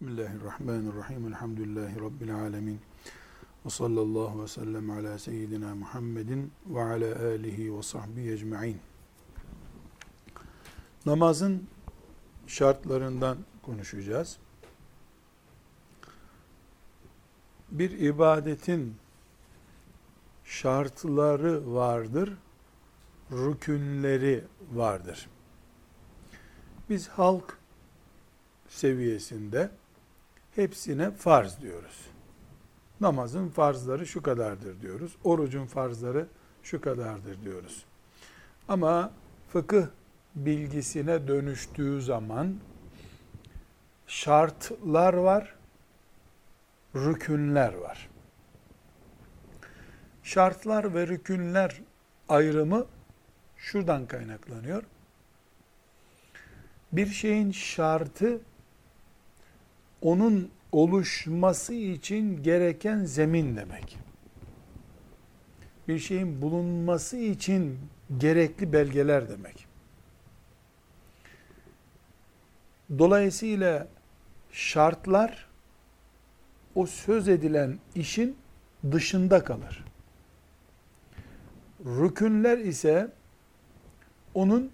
Bismillahirrahmanirrahim. Elhamdülillahi Rabbil alemin. Ve sallallahu ve sellem ala seyyidina Muhammedin ve ala alihi ve sahbihi ecma'in. Namazın şartlarından konuşacağız. Bir ibadetin şartları vardır, rükünleri vardır. Biz halk seviyesinde hepsine farz diyoruz. Namazın farzları şu kadardır diyoruz. Orucun farzları şu kadardır diyoruz. Ama fıkıh bilgisine dönüştüğü zaman şartlar var, rükünler var. Şartlar ve rükünler ayrımı şuradan kaynaklanıyor. Bir şeyin şartı onun oluşması için gereken zemin demek. Bir şeyin bulunması için gerekli belgeler demek. Dolayısıyla şartlar o söz edilen işin dışında kalır. Rükünler ise onun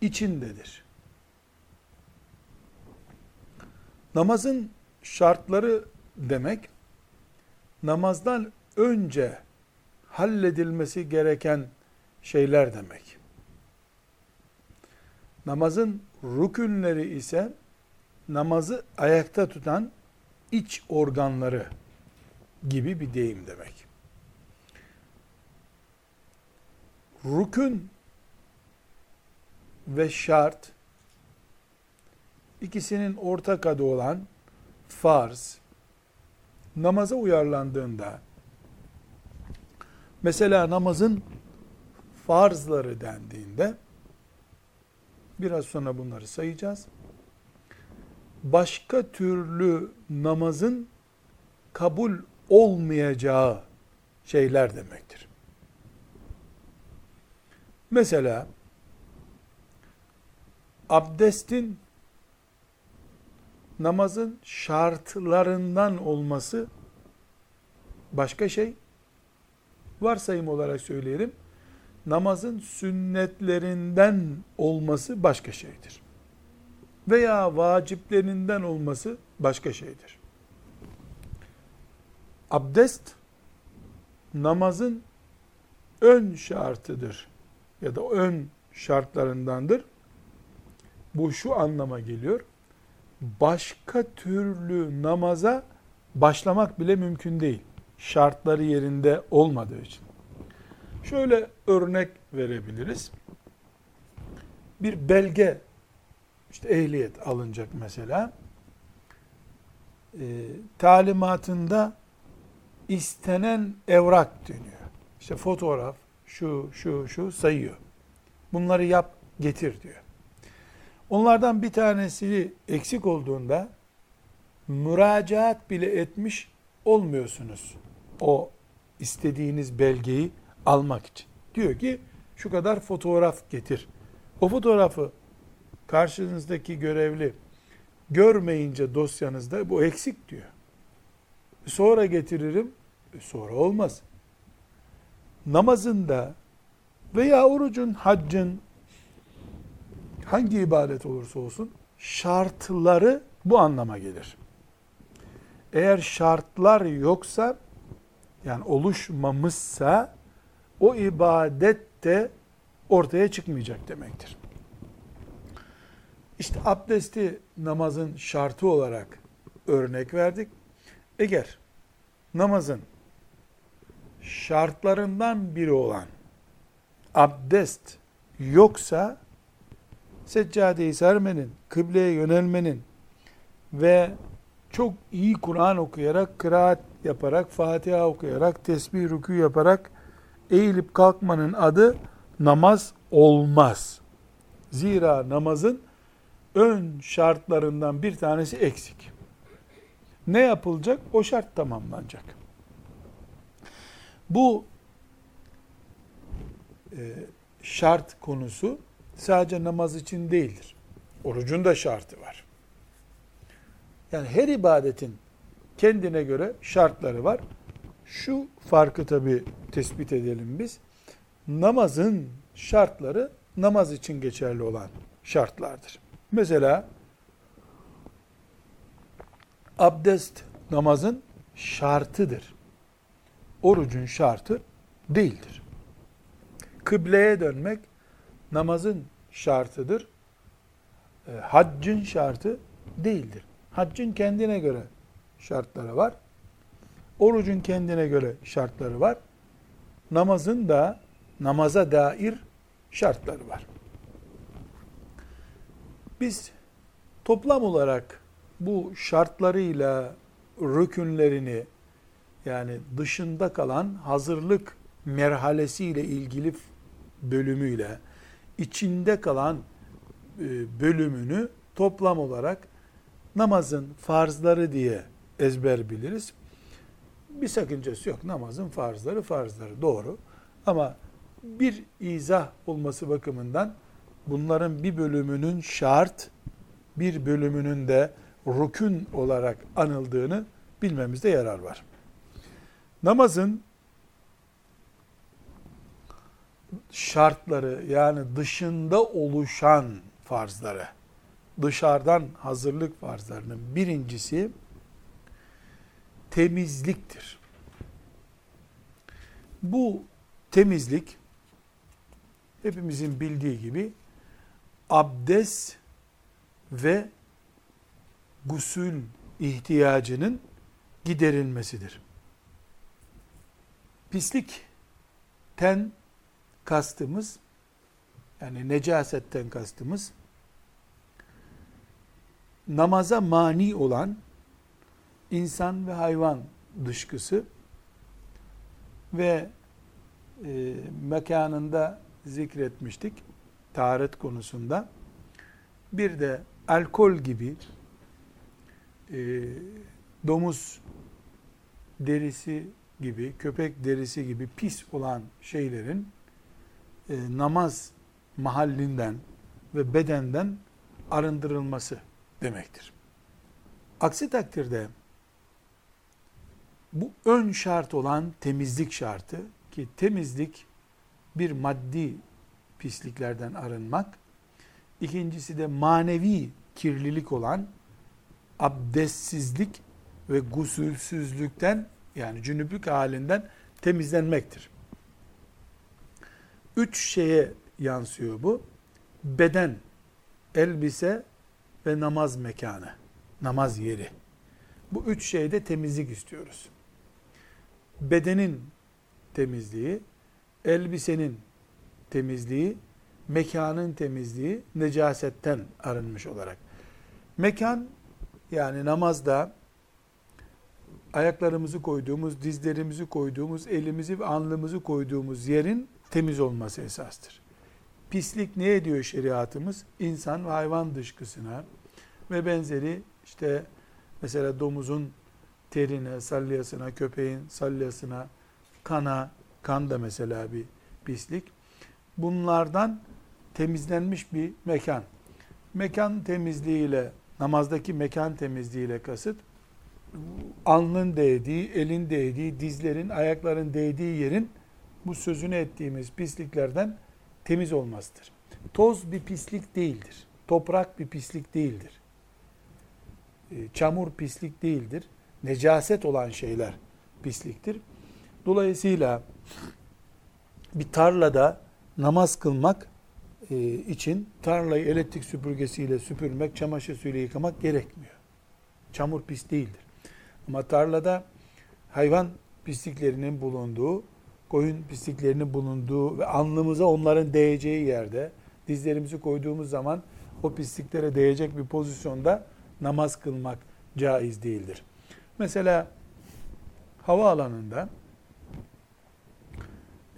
içindedir. Namazın şartları demek, namazdan önce halledilmesi gereken şeyler demek. Namazın rükünleri ise namazı ayakta tutan iç organları gibi bir deyim demek. Rükün ve şart ikisinin ortak adı olan farz namaza uyarlandığında mesela namazın farzları dendiğinde biraz sonra bunları sayacağız. Başka türlü namazın kabul olmayacağı şeyler demektir. Mesela abdestin namazın şartlarından olması başka şey. Varsayım olarak söyleyelim. Namazın sünnetlerinden olması başka şeydir. Veya vaciplerinden olması başka şeydir. Abdest namazın ön şartıdır ya da ön şartlarındandır. Bu şu anlama geliyor başka türlü namaza başlamak bile mümkün değil. Şartları yerinde olmadığı için. Şöyle örnek verebiliriz. Bir belge, işte ehliyet alınacak mesela. E, talimatında istenen evrak deniyor. İşte fotoğraf, şu, şu, şu sayıyor. Bunları yap, getir diyor. Onlardan bir tanesi eksik olduğunda müracaat bile etmiş olmuyorsunuz. O istediğiniz belgeyi almak için. Diyor ki şu kadar fotoğraf getir. O fotoğrafı karşınızdaki görevli görmeyince dosyanızda bu eksik diyor. Sonra getiririm. E, sonra olmaz. Namazında veya orucun, haccın, hangi ibadet olursa olsun şartları bu anlama gelir. Eğer şartlar yoksa yani oluşmamışsa o ibadet de ortaya çıkmayacak demektir. İşte abdesti namazın şartı olarak örnek verdik. Eğer namazın şartlarından biri olan abdest yoksa seccadeyi sermenin, kıbleye yönelmenin ve çok iyi Kur'an okuyarak, kıraat yaparak, Fatiha okuyarak, tesbih rükû yaparak eğilip kalkmanın adı namaz olmaz. Zira namazın ön şartlarından bir tanesi eksik. Ne yapılacak? O şart tamamlanacak. Bu e, şart konusu sadece namaz için değildir. Orucun da şartı var. Yani her ibadetin kendine göre şartları var. Şu farkı tabi tespit edelim biz. Namazın şartları namaz için geçerli olan şartlardır. Mesela abdest namazın şartıdır. Orucun şartı değildir. Kıbleye dönmek namazın şartıdır. E, haccın şartı değildir. Haccın kendine göre şartları var. Orucun kendine göre şartları var. Namazın da namaza dair şartları var. Biz toplam olarak bu şartlarıyla rükünlerini yani dışında kalan hazırlık merhalesiyle ilgili bölümüyle içinde kalan e, bölümünü toplam olarak namazın farzları diye ezber biliriz. Bir sakıncası yok. Namazın farzları farzları doğru. Ama bir izah olması bakımından bunların bir bölümünün şart, bir bölümünün de rükün olarak anıldığını bilmemizde yarar var. Namazın şartları yani dışında oluşan farzları, dışarıdan hazırlık farzlarının birincisi temizliktir. Bu temizlik hepimizin bildiği gibi abdest ve gusül ihtiyacının giderilmesidir. Pislik ten kastımız yani necasetten kastımız namaza mani olan insan ve hayvan dışkısı ve e, mekanında zikretmiştik taharet konusunda. Bir de alkol gibi e, domuz derisi gibi, köpek derisi gibi pis olan şeylerin e, namaz mahallinden ve bedenden arındırılması demektir. Aksi takdirde bu ön şart olan temizlik şartı ki temizlik bir maddi pisliklerden arınmak, ikincisi de manevi kirlilik olan abdestsizlik ve gusülsüzlükten yani cünüplük halinden temizlenmektir. Üç şeye yansıyor bu. Beden, elbise ve namaz mekanı, namaz yeri. Bu üç şeyde temizlik istiyoruz. Bedenin temizliği, elbisenin temizliği, mekanın temizliği necasetten arınmış olarak. Mekan yani namazda ayaklarımızı koyduğumuz, dizlerimizi koyduğumuz, elimizi ve alnımızı koyduğumuz yerin temiz olması esastır. Pislik ne ediyor şeriatımız? İnsan ve hayvan dışkısına ve benzeri işte mesela domuzun terine, salyasına, köpeğin salyasına, kana, kan da mesela bir pislik. Bunlardan temizlenmiş bir mekan. Mekan temizliğiyle, namazdaki mekan temizliğiyle kasıt, alnın değdiği, elin değdiği, dizlerin, ayakların değdiği yerin bu sözünü ettiğimiz pisliklerden temiz olmasıdır. Toz bir pislik değildir. Toprak bir pislik değildir. E, çamur pislik değildir. Necaset olan şeyler pisliktir. Dolayısıyla bir tarlada namaz kılmak e, için tarlayı elektrik süpürgesiyle süpürmek, çamaşır suyuyla yıkamak gerekmiyor. Çamur pis değildir. Ama tarlada hayvan pisliklerinin bulunduğu, koyun pisliklerinin bulunduğu ve alnımıza onların değeceği yerde dizlerimizi koyduğumuz zaman o pisliklere değecek bir pozisyonda namaz kılmak caiz değildir. Mesela hava alanında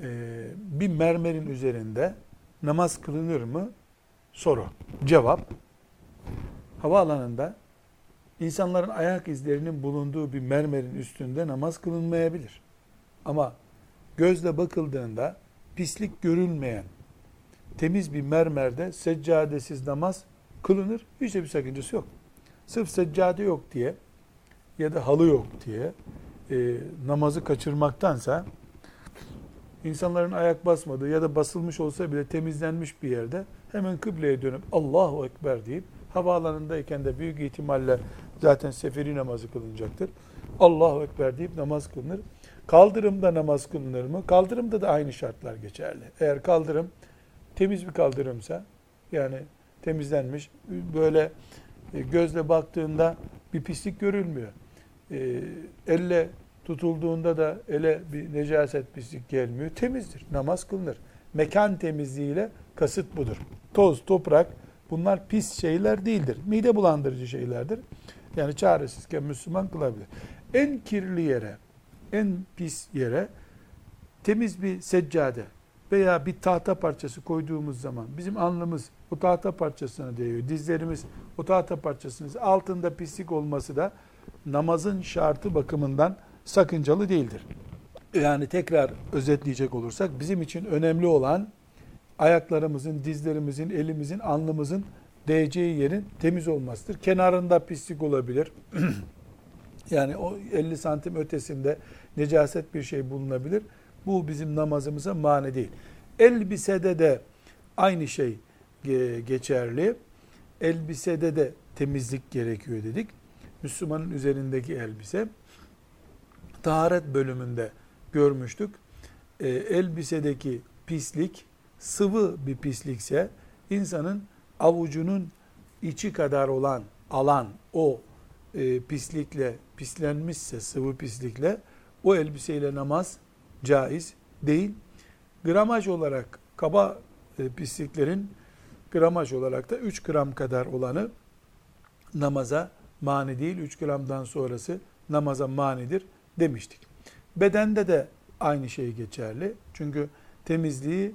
e, bir mermerin üzerinde namaz kılınır mı? Soru. Cevap. Havaalanında insanların ayak izlerinin bulunduğu bir mermerin üstünde namaz kılınmayabilir. Ama gözle bakıldığında pislik görülmeyen temiz bir mermerde seccadesiz namaz kılınır. Hiç de bir sakıncası yok. sırf seccade yok diye ya da halı yok diye e, namazı kaçırmaktansa insanların ayak basmadığı ya da basılmış olsa bile temizlenmiş bir yerde hemen kıbleye dönüp Allahu Ekber deyip havaalanındayken de büyük ihtimalle zaten seferi namazı kılınacaktır. Allahu Ekber deyip namaz kılınır. Kaldırımda namaz kılınır mı? Kaldırımda da aynı şartlar geçerli. Eğer kaldırım temiz bir kaldırımsa yani temizlenmiş böyle e, gözle baktığında bir pislik görülmüyor. E, elle tutulduğunda da ele bir necaset pislik gelmiyor. Temizdir. Namaz kılınır. Mekan temizliğiyle kasıt budur. Toz, toprak bunlar pis şeyler değildir. Mide bulandırıcı şeylerdir. Yani çaresizken Müslüman kılabilir. En kirli yere, en pis yere temiz bir seccade veya bir tahta parçası koyduğumuz zaman bizim alnımız o tahta parçasına değiyor. Dizlerimiz o tahta parçasının altında pislik olması da namazın şartı bakımından sakıncalı değildir. Yani tekrar özetleyecek olursak bizim için önemli olan ayaklarımızın, dizlerimizin, elimizin, alnımızın değeceği yerin temiz olmasıdır. Kenarında pislik olabilir. yani o 50 santim ötesinde necaset bir şey bulunabilir. Bu bizim namazımıza mani değil. Elbisede de aynı şey geçerli. Elbisede de temizlik gerekiyor dedik. Müslümanın üzerindeki elbise taharet bölümünde görmüştük. E, elbisedeki pislik sıvı bir pislikse insanın avucunun içi kadar olan alan o e, pislikle pislenmişse sıvı pislikle o elbiseyle namaz caiz değil. Gramaj olarak kaba e, pisliklerin gramaj olarak da 3 gram kadar olanı namaza mani değil. 3 gramdan sonrası namaza manidir demiştik. Bedende de aynı şey geçerli. Çünkü temizliği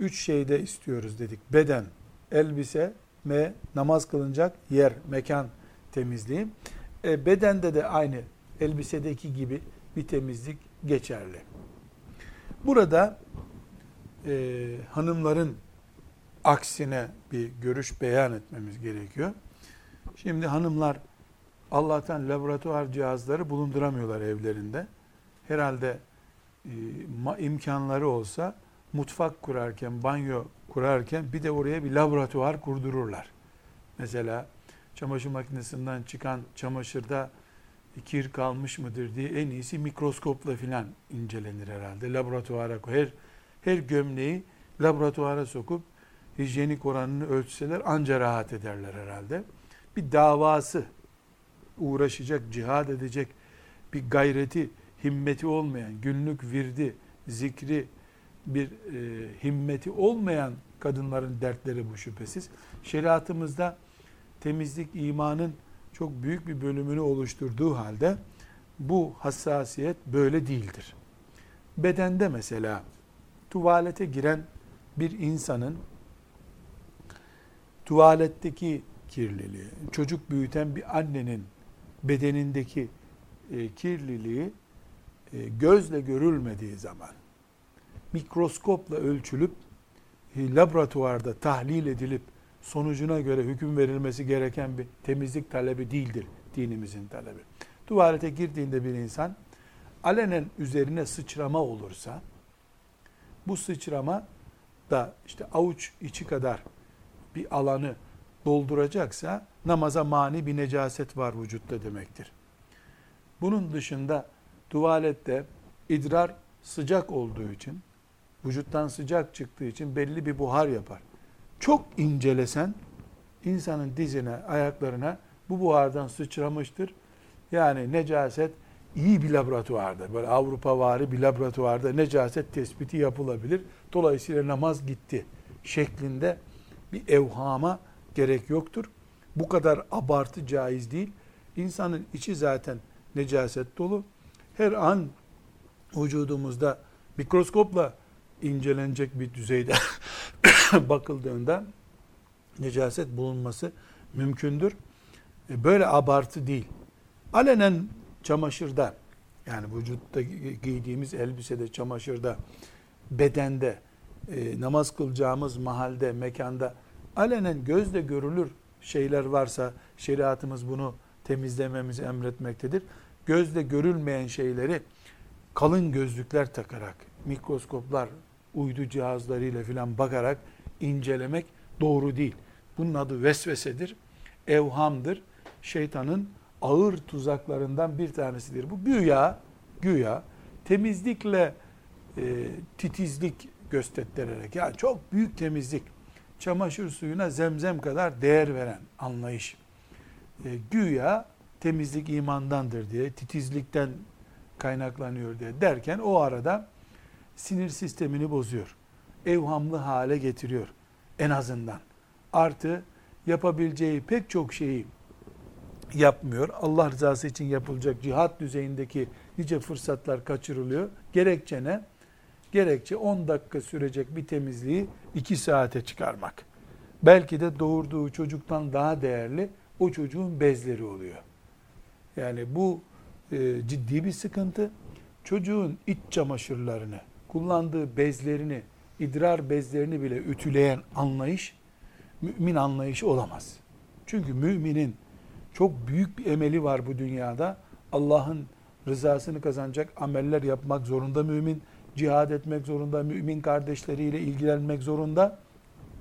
üç şeyde istiyoruz dedik. Beden, elbise ve namaz kılınacak yer, mekan temizliği. E, bedende de aynı elbisedeki gibi bir temizlik geçerli. Burada e, hanımların aksine bir görüş beyan etmemiz gerekiyor. Şimdi hanımlar Allah'tan laboratuvar cihazları bulunduramıyorlar evlerinde. Herhalde e, imkanları olsa mutfak kurarken, banyo kurarken bir de oraya bir laboratuvar kurdururlar. Mesela çamaşır makinesinden çıkan çamaşırda kir kalmış mıdır diye en iyisi mikroskopla filan incelenir herhalde. Laboratuvara her her gömleği laboratuvara sokup hijyenik oranını ölçseler anca rahat ederler herhalde. Bir davası uğraşacak, cihad edecek bir gayreti, himmeti olmayan, günlük virdi, zikri bir e, himmeti olmayan kadınların dertleri bu şüphesiz. Şeriatımızda temizlik imanın çok büyük bir bölümünü oluşturduğu halde bu hassasiyet böyle değildir. Bedende mesela tuvalete giren bir insanın tuvaletteki kirliliği, çocuk büyüten bir annenin bedenindeki e, kirliliği e, gözle görülmediği zaman mikroskopla ölçülüp e, laboratuvarda tahlil edilip sonucuna göre hüküm verilmesi gereken bir temizlik talebi değildir dinimizin talebi. Tuvalete girdiğinde bir insan alenen üzerine sıçrama olursa bu sıçrama da işte avuç içi kadar bir alanı dolduracaksa namaza mani bir necaset var vücutta demektir. Bunun dışında tuvalette idrar sıcak olduğu için, vücuttan sıcak çıktığı için belli bir buhar yapar. Çok incelesen insanın dizine, ayaklarına bu buhardan sıçramıştır. Yani necaset iyi bir laboratuvarda, böyle Avrupa vari bir laboratuvarda necaset tespiti yapılabilir. Dolayısıyla namaz gitti şeklinde bir evhama gerek yoktur. Bu kadar abartı caiz değil. İnsanın içi zaten necaset dolu. Her an vücudumuzda mikroskopla incelenecek bir düzeyde bakıldığında necaset bulunması mümkündür. E, böyle abartı değil. Alenen çamaşırda yani vücutta giydiğimiz elbisede, çamaşırda, bedende, e, namaz kılacağımız mahalde, mekanda alenen gözle görülür şeyler varsa şeriatımız bunu temizlememizi emretmektedir. Gözle görülmeyen şeyleri kalın gözlükler takarak, mikroskoplar, uydu cihazlarıyla filan bakarak incelemek doğru değil. Bunun adı vesvesedir, evhamdır. Şeytanın ağır tuzaklarından bir tanesidir. Bu güya, güya temizlikle e, titizlik göstererek, yani çok büyük temizlik, çamaşır suyuna zemzem kadar değer veren anlayış. E, güya temizlik imandandır diye, titizlikten kaynaklanıyor diye derken o arada sinir sistemini bozuyor. Evhamlı hale getiriyor en azından. Artı yapabileceği pek çok şeyi yapmıyor. Allah rızası için yapılacak cihat düzeyindeki nice fırsatlar kaçırılıyor. Gerekçe ne? Gerekçe 10 dakika sürecek bir temizliği 2 saate çıkarmak. Belki de doğurduğu çocuktan daha değerli o çocuğun bezleri oluyor. Yani bu e, ciddi bir sıkıntı. Çocuğun iç çamaşırlarını, kullandığı bezlerini, idrar bezlerini bile ütüleyen anlayış mümin anlayışı olamaz. Çünkü müminin çok büyük bir emeli var bu dünyada. Allah'ın rızasını kazanacak ameller yapmak zorunda mümin. Cihad etmek zorunda, mümin kardeşleriyle ilgilenmek zorunda.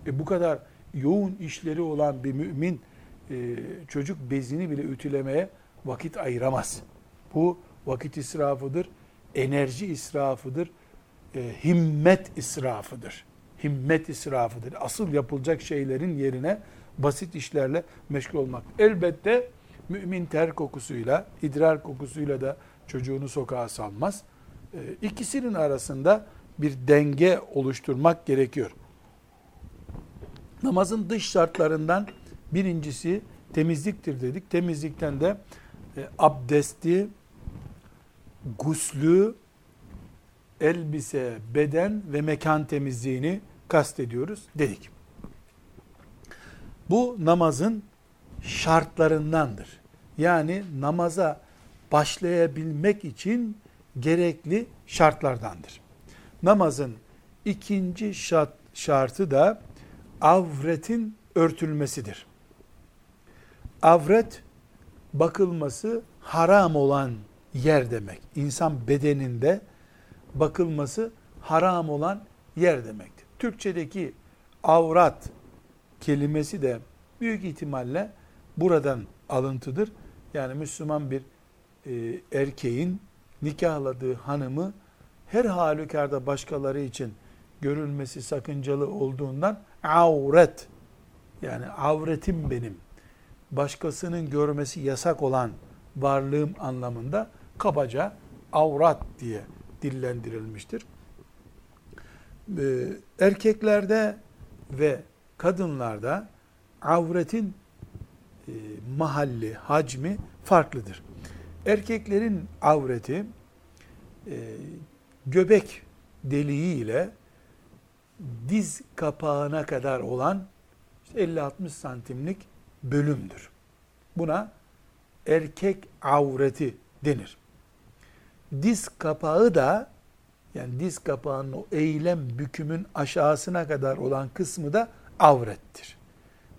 E bu kadar yoğun işleri olan bir mümin e, çocuk bezini bile ütülemeye vakit ayıramaz. Bu vakit israfıdır, enerji israfıdır, e, himmet israfıdır. Himmet israfıdır. Asıl yapılacak şeylerin yerine basit işlerle meşgul olmak. Elbette mümin ter kokusuyla, idrar kokusuyla da çocuğunu sokağa salmaz. E, ikisinin arasında bir denge oluşturmak gerekiyor. Namazın dış şartlarından birincisi temizliktir dedik. Temizlikten de e, abdesti, guslü, elbise, beden ve mekan temizliğini kastediyoruz dedik. Bu namazın şartlarındandır. Yani namaza başlayabilmek için gerekli şartlardandır. Namazın ikinci şart, şartı da avretin örtülmesidir. Avret bakılması haram olan yer demek. İnsan bedeninde bakılması haram olan yer demektir. Türkçedeki avrat kelimesi de büyük ihtimalle buradan alıntıdır. Yani Müslüman bir e, erkeğin nikahladığı hanımı her halükarda başkaları için görülmesi sakıncalı olduğundan avret yani avretim benim başkasının görmesi yasak olan varlığım anlamında kabaca avrat diye dillendirilmiştir. Ee, erkeklerde ve kadınlarda avretin e, mahalli, hacmi farklıdır. Erkeklerin avreti e, göbek deliği ile diz kapağına kadar olan 50-60 santimlik bölümdür. Buna erkek avreti denir. Diz kapağı da yani diz kapağının o eğilem bükümün aşağısına kadar olan kısmı da avrettir.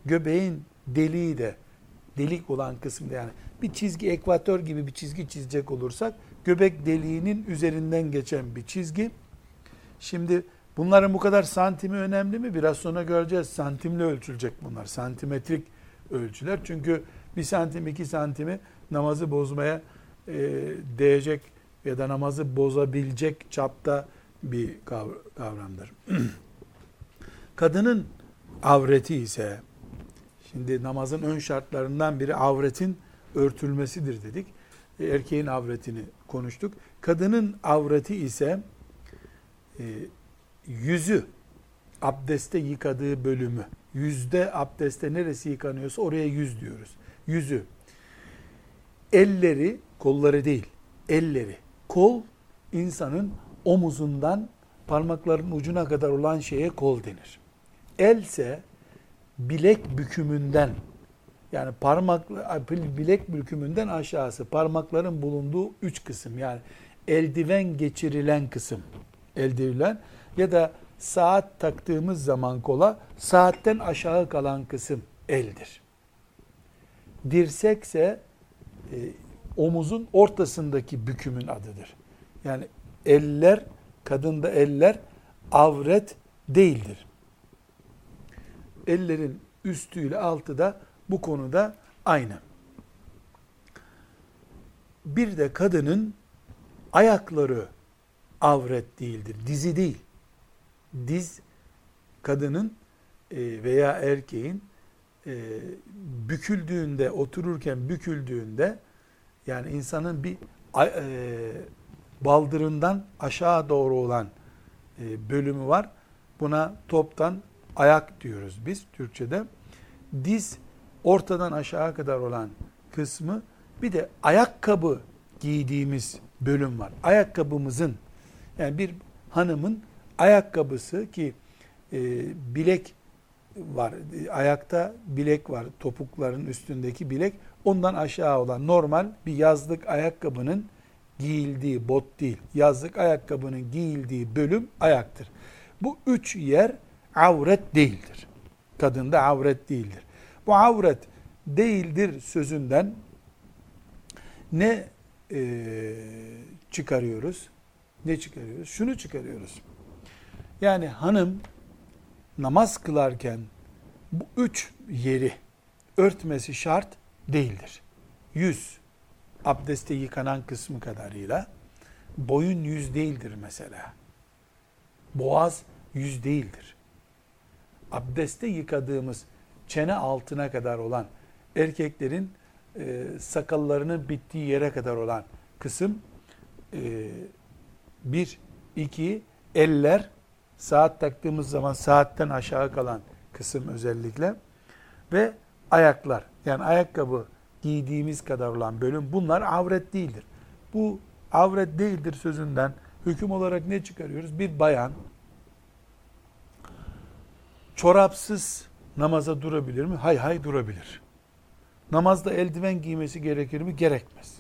Göbeğin deliği de delik olan kısmı da yani bir çizgi ekvator gibi bir çizgi çizecek olursak göbek deliğinin üzerinden geçen bir çizgi. Şimdi bunların bu kadar santimi önemli mi? Biraz sonra göreceğiz. Santimle ölçülecek bunlar. Santimetrik ölçüler. Çünkü bir santim iki santimi namazı bozmaya e, değecek ya da namazı bozabilecek çapta bir kavramdır. Kadının avreti ise şimdi namazın ön şartlarından biri avretin örtülmesidir dedik. E, erkeğin avretini konuştuk. Kadının avreti ise e, yüzü abdeste yıkadığı bölümü yüzde abdeste neresi yıkanıyorsa oraya yüz diyoruz. Yüzü. Elleri, kolları değil, elleri. Kol insanın omuzundan parmakların ucuna kadar olan şeye kol denir. Else bilek bükümünden yani parmak bilek bükümünden aşağısı parmakların bulunduğu üç kısım yani eldiven geçirilen kısım eldiven ya da saat taktığımız zaman kola saatten aşağı kalan kısım eldir. Dirsekse e, omuzun ortasındaki bükümün adıdır. Yani eller, kadında eller avret değildir. Ellerin üstüyle altı da bu konuda aynı. Bir de kadının ayakları avret değildir. Dizi değil. Diz kadının e, veya erkeğin e, büküldüğünde, otururken büküldüğünde yani insanın bir e, baldırından aşağı doğru olan bölümü var. Buna toptan ayak diyoruz biz Türkçe'de. Diz ortadan aşağı kadar olan kısmı bir de ayakkabı giydiğimiz bölüm var. Ayakkabımızın yani bir hanımın ayakkabısı ki e, bilek var. Ayakta bilek var. Topukların üstündeki bilek. Ondan aşağı olan normal bir yazlık ayakkabının giyildiği bot değil. Yazlık ayakkabının giyildiği bölüm ayaktır. Bu üç yer avret değildir. Kadında avret değildir. Bu avret değildir sözünden ne e, çıkarıyoruz? Ne çıkarıyoruz? Şunu çıkarıyoruz. Yani hanım namaz kılarken bu üç yeri örtmesi şart değildir. Yüz, abdeste yıkanan kısmı kadarıyla, boyun yüz değildir mesela. Boğaz yüz değildir. Abdeste yıkadığımız çene altına kadar olan erkeklerin e, sakallarının bittiği yere kadar olan kısım e, bir, iki, eller saat taktığımız zaman saatten aşağı kalan kısım özellikle ve ayaklar yani ayakkabı giydiğimiz kadar olan bölüm bunlar avret değildir. Bu avret değildir sözünden hüküm olarak ne çıkarıyoruz? Bir bayan çorapsız namaza durabilir mi? Hay hay durabilir. Namazda eldiven giymesi gerekir mi? Gerekmez.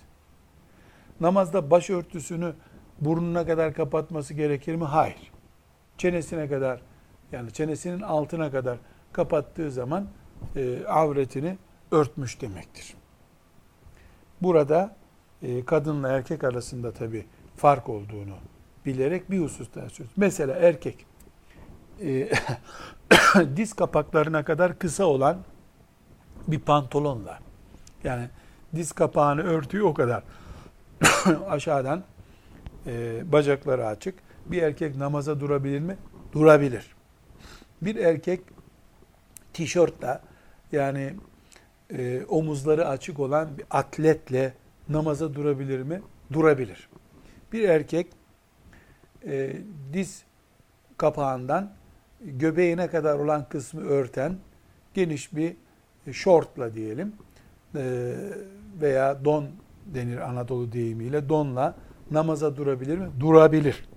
Namazda başörtüsünü burnuna kadar kapatması gerekir mi? Hayır çenesine kadar yani çenesinin altına kadar kapattığı zaman e, avretini örtmüş demektir. Burada e, kadınla erkek arasında tabi fark olduğunu bilerek bir hususta söz. Mesela erkek e, diz kapaklarına kadar kısa olan bir pantolonla yani diz kapağını örtüyor o kadar aşağıdan e, bacakları açık bir erkek namaza durabilir mi? Durabilir. Bir erkek tişörtle yani e, omuzları açık olan bir atletle namaza durabilir mi? Durabilir. Bir erkek e, diz kapağından göbeğine kadar olan kısmı örten geniş bir şortla diyelim e, veya don denir Anadolu deyimiyle donla namaza durabilir mi? Durabilir.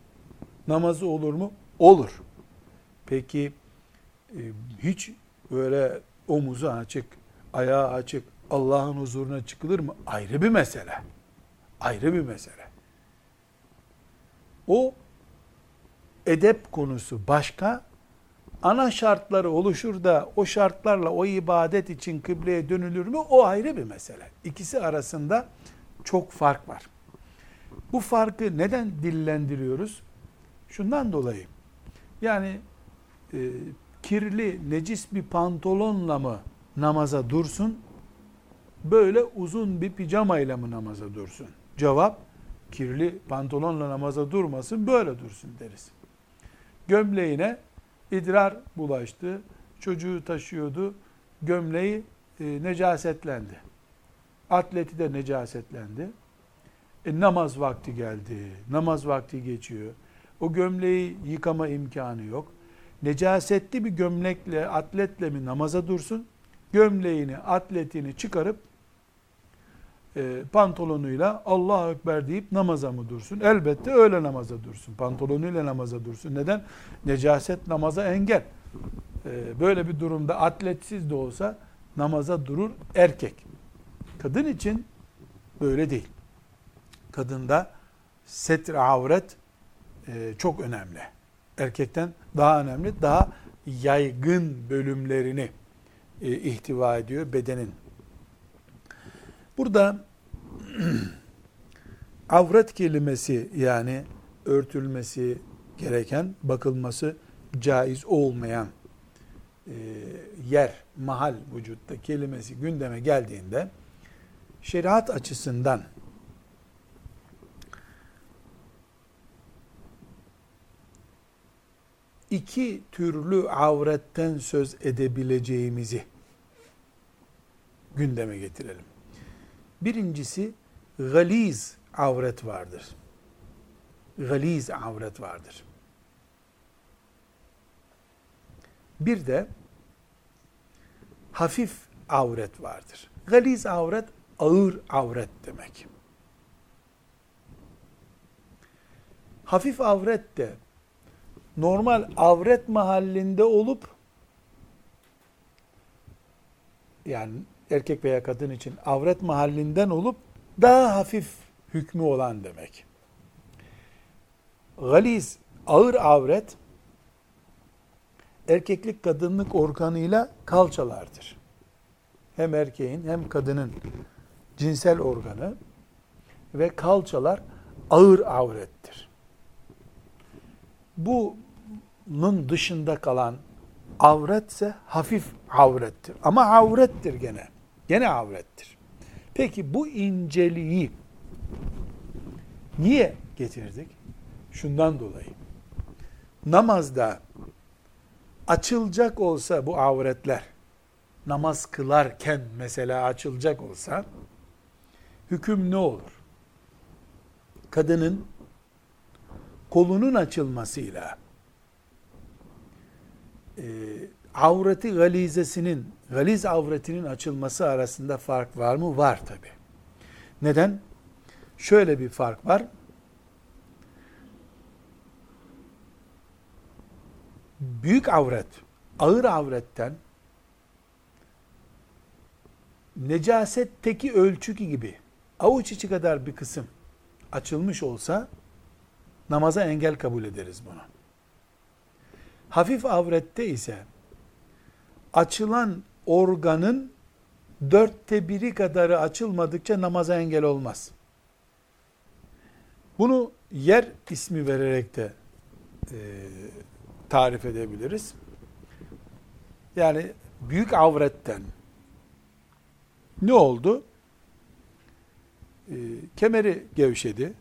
Namazı olur mu? Olur. Peki e, hiç böyle omuzu açık, ayağı açık, Allah'ın huzuruna çıkılır mı? Ayrı bir mesele. Ayrı bir mesele. O edep konusu başka, ana şartları oluşur da o şartlarla o ibadet için kıbleye dönülür mü? O ayrı bir mesele. İkisi arasında çok fark var. Bu farkı neden dillendiriyoruz? Şundan dolayı yani e, kirli, necis bir pantolonla mı namaza dursun? Böyle uzun bir pijamayla mı namaza dursun? Cevap kirli pantolonla namaza durmasın böyle dursun deriz. Gömleğine idrar bulaştı. Çocuğu taşıyordu. Gömleği e, necasetlendi. Atleti de necasetlendi. E, namaz vakti geldi. Namaz vakti geçiyor. O gömleği yıkama imkanı yok. Necasetli bir gömlekle, atletle mi namaza dursun? Gömleğini, atletini çıkarıp e, pantolonuyla Allahu Ekber deyip namaza mı dursun? Elbette öyle namaza dursun. Pantolonuyla namaza dursun. Neden? Necaset namaza engel. E, böyle bir durumda atletsiz de olsa namaza durur erkek. Kadın için böyle değil. Kadında setr avret e, çok önemli. Erkekten daha önemli, daha yaygın bölümlerini e, ihtiva ediyor bedenin. Burada avret kelimesi yani örtülmesi gereken, bakılması caiz olmayan e, yer, mahal vücutta kelimesi gündeme geldiğinde şeriat açısından iki türlü avretten söz edebileceğimizi gündeme getirelim. Birincisi galiz avret vardır. Galiz avret vardır. Bir de hafif avret vardır. Galiz avret ağır avret demek. Hafif avret de normal avret mahallinde olup yani erkek veya kadın için avret mahallinden olup daha hafif hükmü olan demek. Galiz, ağır avret erkeklik kadınlık organıyla kalçalardır. Hem erkeğin hem kadının cinsel organı ve kalçalar ağır avrettir. Bunun dışında kalan avretse hafif avrettir. Ama avrettir gene. Gene avrettir. Peki bu inceliği niye getirdik? Şundan dolayı. Namazda açılacak olsa bu avretler, namaz kılarken mesela açılacak olsa, hüküm ne olur? Kadının kolunun açılmasıyla e, avreti galizesinin, galiz avretinin açılması arasında fark var mı? Var tabi. Neden? Şöyle bir fark var. Büyük avret, ağır avretten necasetteki ölçü gibi avuç içi kadar bir kısım açılmış olsa namaza engel kabul ederiz bunu. Hafif avrette ise açılan organın dörtte biri kadarı açılmadıkça namaza engel olmaz. Bunu yer ismi vererek de e, tarif edebiliriz. Yani büyük avretten ne oldu? E, kemeri gevşedi,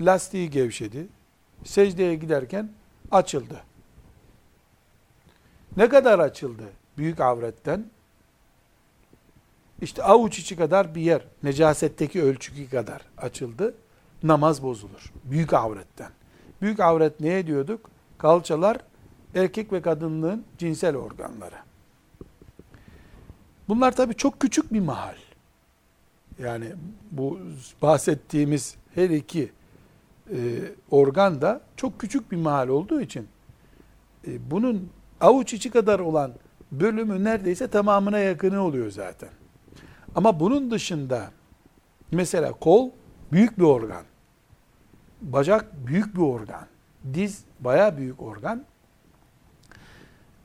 lastiği gevşedi, secdeye giderken açıldı. Ne kadar açıldı büyük avretten? İşte avuç içi kadar bir yer, necasetteki ölçü kadar açıldı. Namaz bozulur. Büyük avretten. Büyük avret neye diyorduk? Kalçalar, erkek ve kadınlığın cinsel organları. Bunlar tabii çok küçük bir mahal. Yani bu bahsettiğimiz her iki e, organ da çok küçük bir mahal olduğu için e, bunun avuç içi kadar olan bölümü neredeyse tamamına yakını oluyor zaten. Ama bunun dışında mesela kol büyük bir organ. Bacak büyük bir organ. Diz baya büyük organ.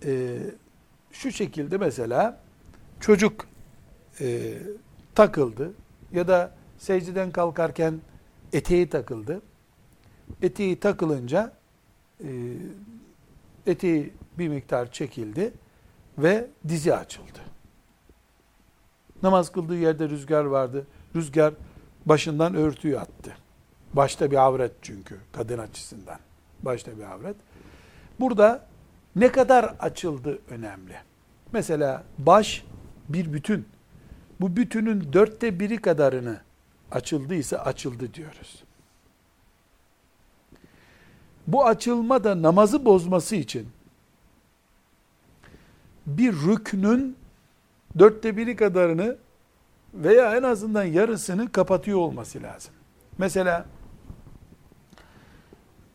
Ee, şu şekilde mesela çocuk e, takıldı ya da secdeden kalkarken eteği takıldı. Eteği takılınca e, eteği bir miktar çekildi ve dizi açıldı. Namaz kıldığı yerde rüzgar vardı. Rüzgar başından örtüyü attı. Başta bir avret çünkü kadın açısından. Başta bir avret. Burada ne kadar açıldı önemli. Mesela baş bir bütün. Bu bütünün dörtte biri kadarını açıldıysa açıldı diyoruz. Bu açılma da namazı bozması için bir rüknün dörtte biri kadarını veya en azından yarısını kapatıyor olması lazım. Mesela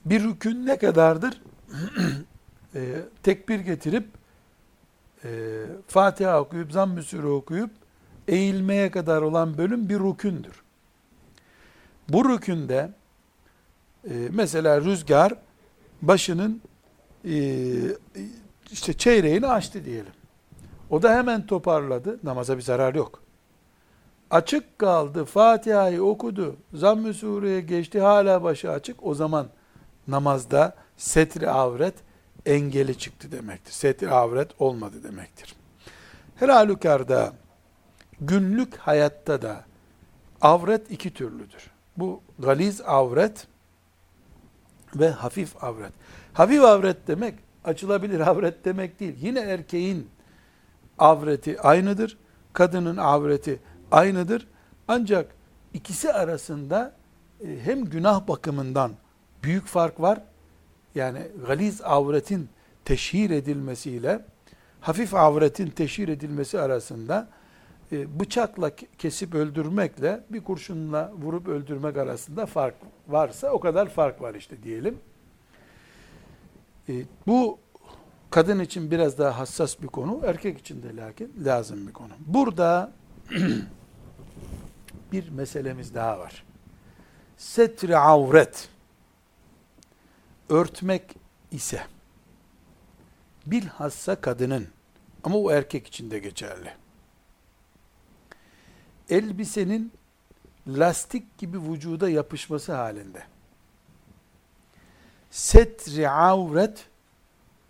bir rükün ne kadardır? e, tekbir getirip e, Fatiha okuyup, zamm-ı okuyup eğilmeye kadar olan bölüm bir rükündür. Bu rükünde e, mesela rüzgar başının e, işte çeyreğini açtı diyelim. O da hemen toparladı. Namaza bir zarar yok. açık kaldı, Fatiha'yı okudu, Zamm-ı Sure'ye geçti, hala başı açık, o zaman namazda setri avret engeli çıktı demektir. Setri avret olmadı demektir. Her halükarda günlük hayatta da avret iki türlüdür. Bu galiz avret ve hafif avret. Hafif avret demek açılabilir avret demek değil. Yine erkeğin avreti aynıdır. Kadının avreti aynıdır. Ancak ikisi arasında e, hem günah bakımından büyük fark var. Yani galiz avretin teşhir edilmesiyle hafif avretin teşhir edilmesi arasında bıçakla kesip öldürmekle bir kurşunla vurup öldürmek arasında fark varsa o kadar fark var işte diyelim. E, bu kadın için biraz daha hassas bir konu, erkek için de lakin lazım bir konu. Burada bir meselemiz daha var. Setri avret örtmek ise bilhassa kadının ama o erkek için de geçerli. Elbisenin lastik gibi vücuda yapışması halinde setri avret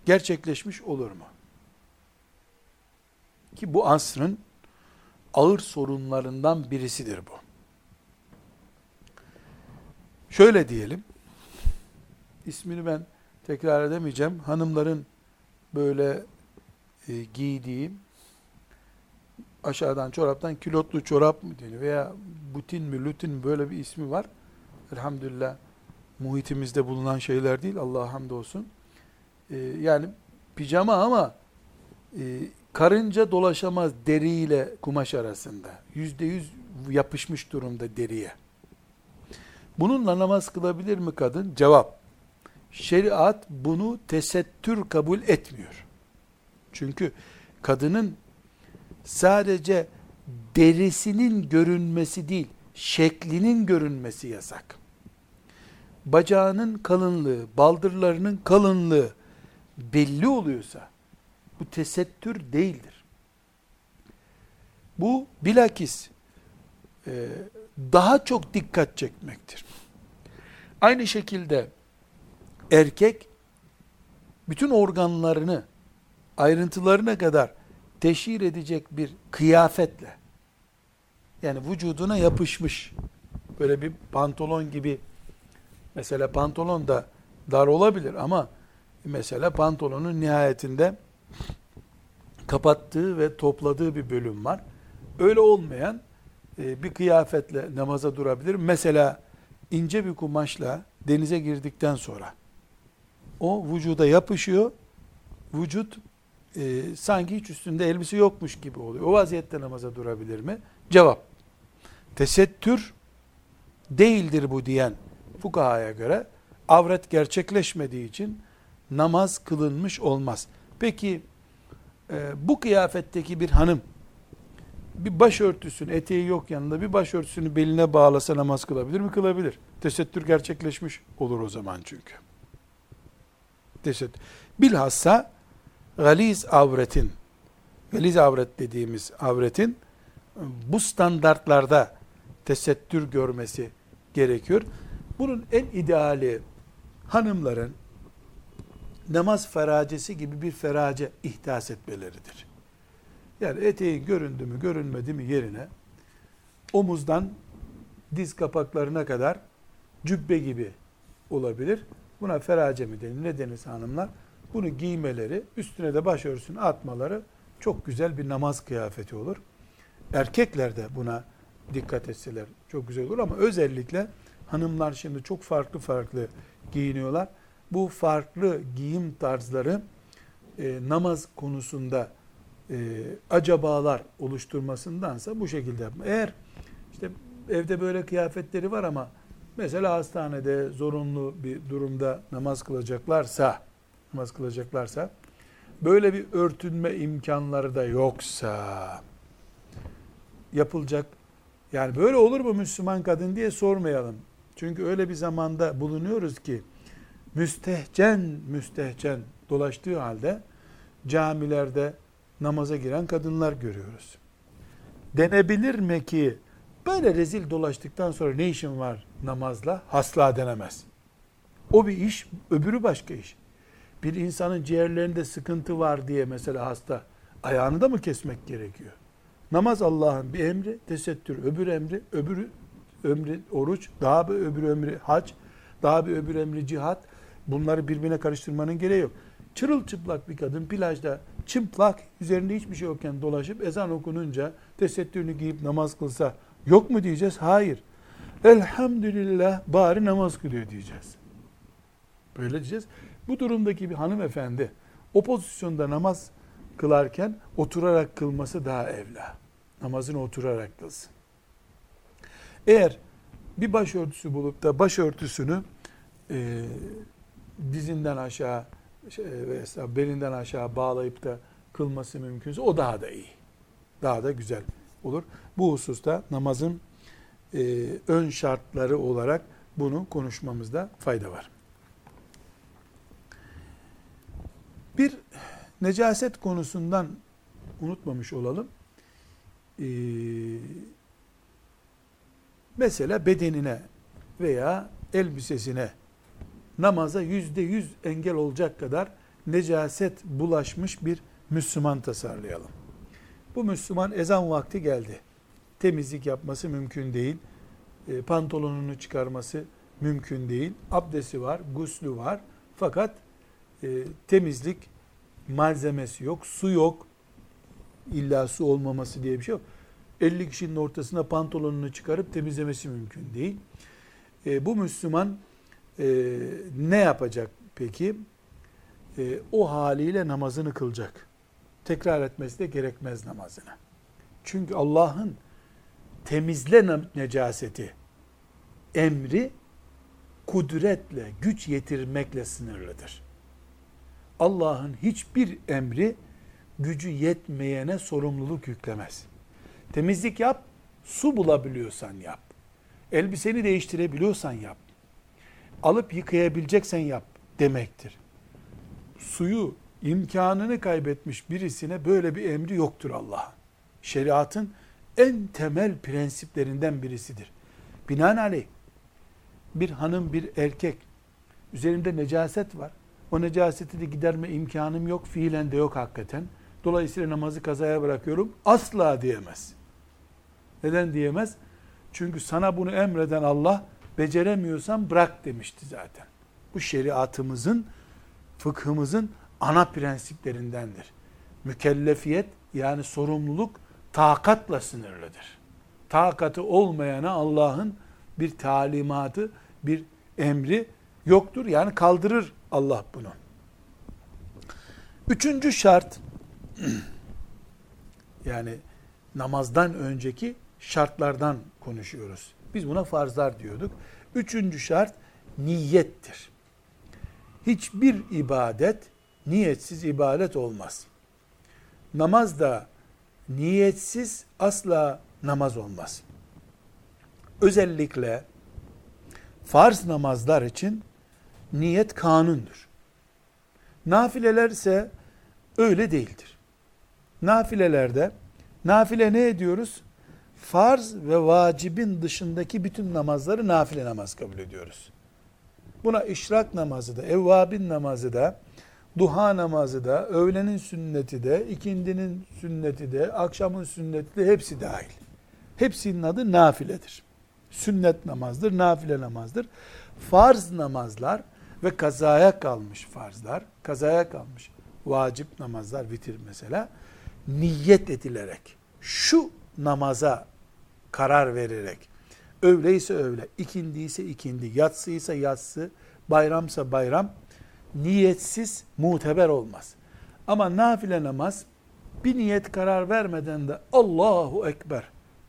gerçekleşmiş olur mu? Ki bu asrın ağır sorunlarından birisidir bu. Şöyle diyelim, ismini ben tekrar edemeyeceğim. Hanımların böyle e, giydiği aşağıdan çoraptan kilotlu çorap mı deniyor veya butin mi lutin mi böyle bir ismi var. Elhamdülillah muhitimizde bulunan şeyler değil. Allah'a hamdolsun. Ee, yani pijama ama e, karınca dolaşamaz deriyle kumaş arasında. Yüzde yüz yapışmış durumda deriye. Bununla namaz kılabilir mi kadın? Cevap. Şeriat bunu tesettür kabul etmiyor. Çünkü kadının sadece derisinin görünmesi değil, şeklinin görünmesi yasak. Bacağının kalınlığı, baldırlarının kalınlığı belli oluyorsa bu tesettür değildir. Bu bilakis e, daha çok dikkat çekmektir. Aynı şekilde erkek bütün organlarını ayrıntılarına kadar teşhir edecek bir kıyafetle yani vücuduna yapışmış böyle bir pantolon gibi mesela pantolon da dar olabilir ama mesela pantolonun nihayetinde kapattığı ve topladığı bir bölüm var. Öyle olmayan e, bir kıyafetle namaza durabilir. Mesela ince bir kumaşla denize girdikten sonra o vücuda yapışıyor. Vücut e, sanki hiç üstünde elbise yokmuş gibi oluyor. O vaziyette namaza durabilir mi? Cevap. Tesettür değildir bu diyen fukahaya göre avret gerçekleşmediği için namaz kılınmış olmaz. Peki e, bu kıyafetteki bir hanım bir başörtüsünü, eteği yok yanında bir başörtüsünü beline bağlasa namaz kılabilir mi? Kılabilir. Tesettür gerçekleşmiş olur o zaman çünkü. Tesettür. Bilhassa galiz avretin, galiz avret dediğimiz avretin bu standartlarda tesettür görmesi gerekiyor. Bunun en ideali hanımların namaz feracesi gibi bir ferace ihdas etmeleridir. Yani eteğin göründü mü görünmedi mi yerine omuzdan diz kapaklarına kadar cübbe gibi olabilir. Buna ferace mi denir? Ne denir hanımlar? Bunu giymeleri, üstüne de başörtüsünü atmaları çok güzel bir namaz kıyafeti olur. Erkekler de buna dikkat etseler çok güzel olur ama özellikle hanımlar şimdi çok farklı farklı giyiniyorlar. Bu farklı giyim tarzları e, namaz konusunda e, acabalar oluşturmasındansa bu şekilde. Eğer işte evde böyle kıyafetleri var ama mesela hastanede zorunlu bir durumda namaz kılacaklarsa namaz kılacaklarsa böyle bir örtünme imkanları da yoksa yapılacak yani böyle olur mu Müslüman kadın diye sormayalım. Çünkü öyle bir zamanda bulunuyoruz ki müstehcen müstehcen dolaştığı halde camilerde namaza giren kadınlar görüyoruz. Denebilir mi ki Böyle rezil dolaştıktan sonra ne işin var namazla? Hasla denemez. O bir iş, öbürü başka iş. Bir insanın ciğerlerinde sıkıntı var diye mesela hasta ayağını da mı kesmek gerekiyor? Namaz Allah'ın bir emri, tesettür öbür emri, öbürü ömrü oruç, daha bir öbür ömrü hac, daha bir öbür emri cihat. Bunları birbirine karıştırmanın gereği yok. Çırılçıplak bir kadın plajda çıplak üzerinde hiçbir şey yokken dolaşıp ezan okununca tesettürünü giyip namaz kılsa yok mu diyeceğiz? Hayır. Elhamdülillah bari namaz kılıyor diyeceğiz. Böyle diyeceğiz. Bu durumdaki bir hanımefendi o pozisyonda namaz kılarken oturarak kılması daha evla. Namazını oturarak kılsın. Eğer bir başörtüsü bulup da başörtüsünü e, dizinden aşağı şey, veya belinden aşağı bağlayıp da kılması mümkünse o daha da iyi. Daha da güzel olur. Bu hususta namazın e, ön şartları olarak bunu konuşmamızda fayda var. Bir necaset konusundan unutmamış olalım. Ee, mesela bedenine veya elbisesine namaza yüzde yüz engel olacak kadar necaset bulaşmış bir Müslüman tasarlayalım. Bu Müslüman ezan vakti geldi. Temizlik yapması mümkün değil. E, pantolonunu çıkarması mümkün değil. Abdesti var, guslü var. Fakat e, temizlik malzemesi yok, su yok. İlla su olmaması diye bir şey yok. 50 kişinin ortasına pantolonunu çıkarıp temizlemesi mümkün değil. E, bu Müslüman e, ne yapacak peki? E, o haliyle namazını kılacak. Tekrar etmesi de gerekmez namazına. Çünkü Allah'ın temizle necaseti emri kudretle, güç yetirmekle sınırlıdır. Allah'ın hiçbir emri gücü yetmeyene sorumluluk yüklemez. Temizlik yap, su bulabiliyorsan yap. Elbiseni değiştirebiliyorsan yap. Alıp yıkayabileceksen yap demektir. Suyu imkanını kaybetmiş birisine böyle bir emri yoktur Allah'ın. Şeriatın en temel prensiplerinden birisidir. Binaenaleyh bir hanım bir erkek üzerinde necaset var. O necaseti de giderme imkanım yok. Fiilen de yok hakikaten. Dolayısıyla namazı kazaya bırakıyorum. Asla diyemez. Neden diyemez? Çünkü sana bunu emreden Allah beceremiyorsan bırak demişti zaten. Bu şeriatımızın, fıkhımızın ana prensiplerindendir. Mükellefiyet yani sorumluluk takatla sınırlıdır. Takatı olmayana Allah'ın bir talimatı, bir emri yoktur. Yani kaldırır Allah bunu. Üçüncü şart yani namazdan önceki şartlardan konuşuyoruz. Biz buna farzlar diyorduk. Üçüncü şart niyettir. Hiçbir ibadet niyetsiz ibadet olmaz. Namaz da niyetsiz asla namaz olmaz. Özellikle farz namazlar için niyet kanundur. Nafileler ise öyle değildir. Nafilelerde nafile ne ediyoruz? Farz ve vacibin dışındaki bütün namazları nafile namaz kabul ediyoruz. Buna işrak namazı da, evvabin namazı da, duha namazı da, öğlenin sünneti de, ikindinin sünneti de, akşamın sünneti de hepsi dahil. Hepsinin adı nafiledir. Sünnet namazdır, nafile namazdır. Farz namazlar ve kazaya kalmış farzlar, kazaya kalmış vacip namazlar, vitir mesela, niyet edilerek, şu namaza karar vererek, öğleyse öğle, ikindi ise ikindi, yatsıysa yatsı, bayramsa bayram, niyetsiz muteber olmaz. Ama nafile namaz, bir niyet karar vermeden de Allahu Ekber,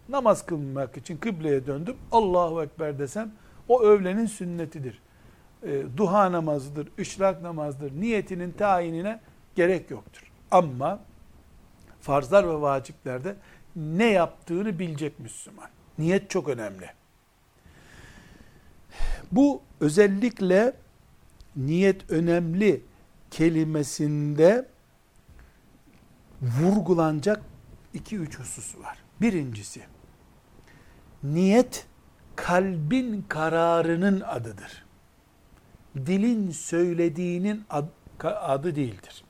namaz kılmak için kıbleye döndüm, Allahu Ekber desem, o öğlenin sünnetidir e, duha namazıdır, işrak namazdır, niyetinin tayinine gerek yoktur. Ama farzlar ve vaciplerde ne yaptığını bilecek Müslüman. Niyet çok önemli. Bu özellikle niyet önemli kelimesinde vurgulanacak iki üç husus var. Birincisi, Niyet kalbin kararının adıdır. Dilin söylediğinin adı değildir.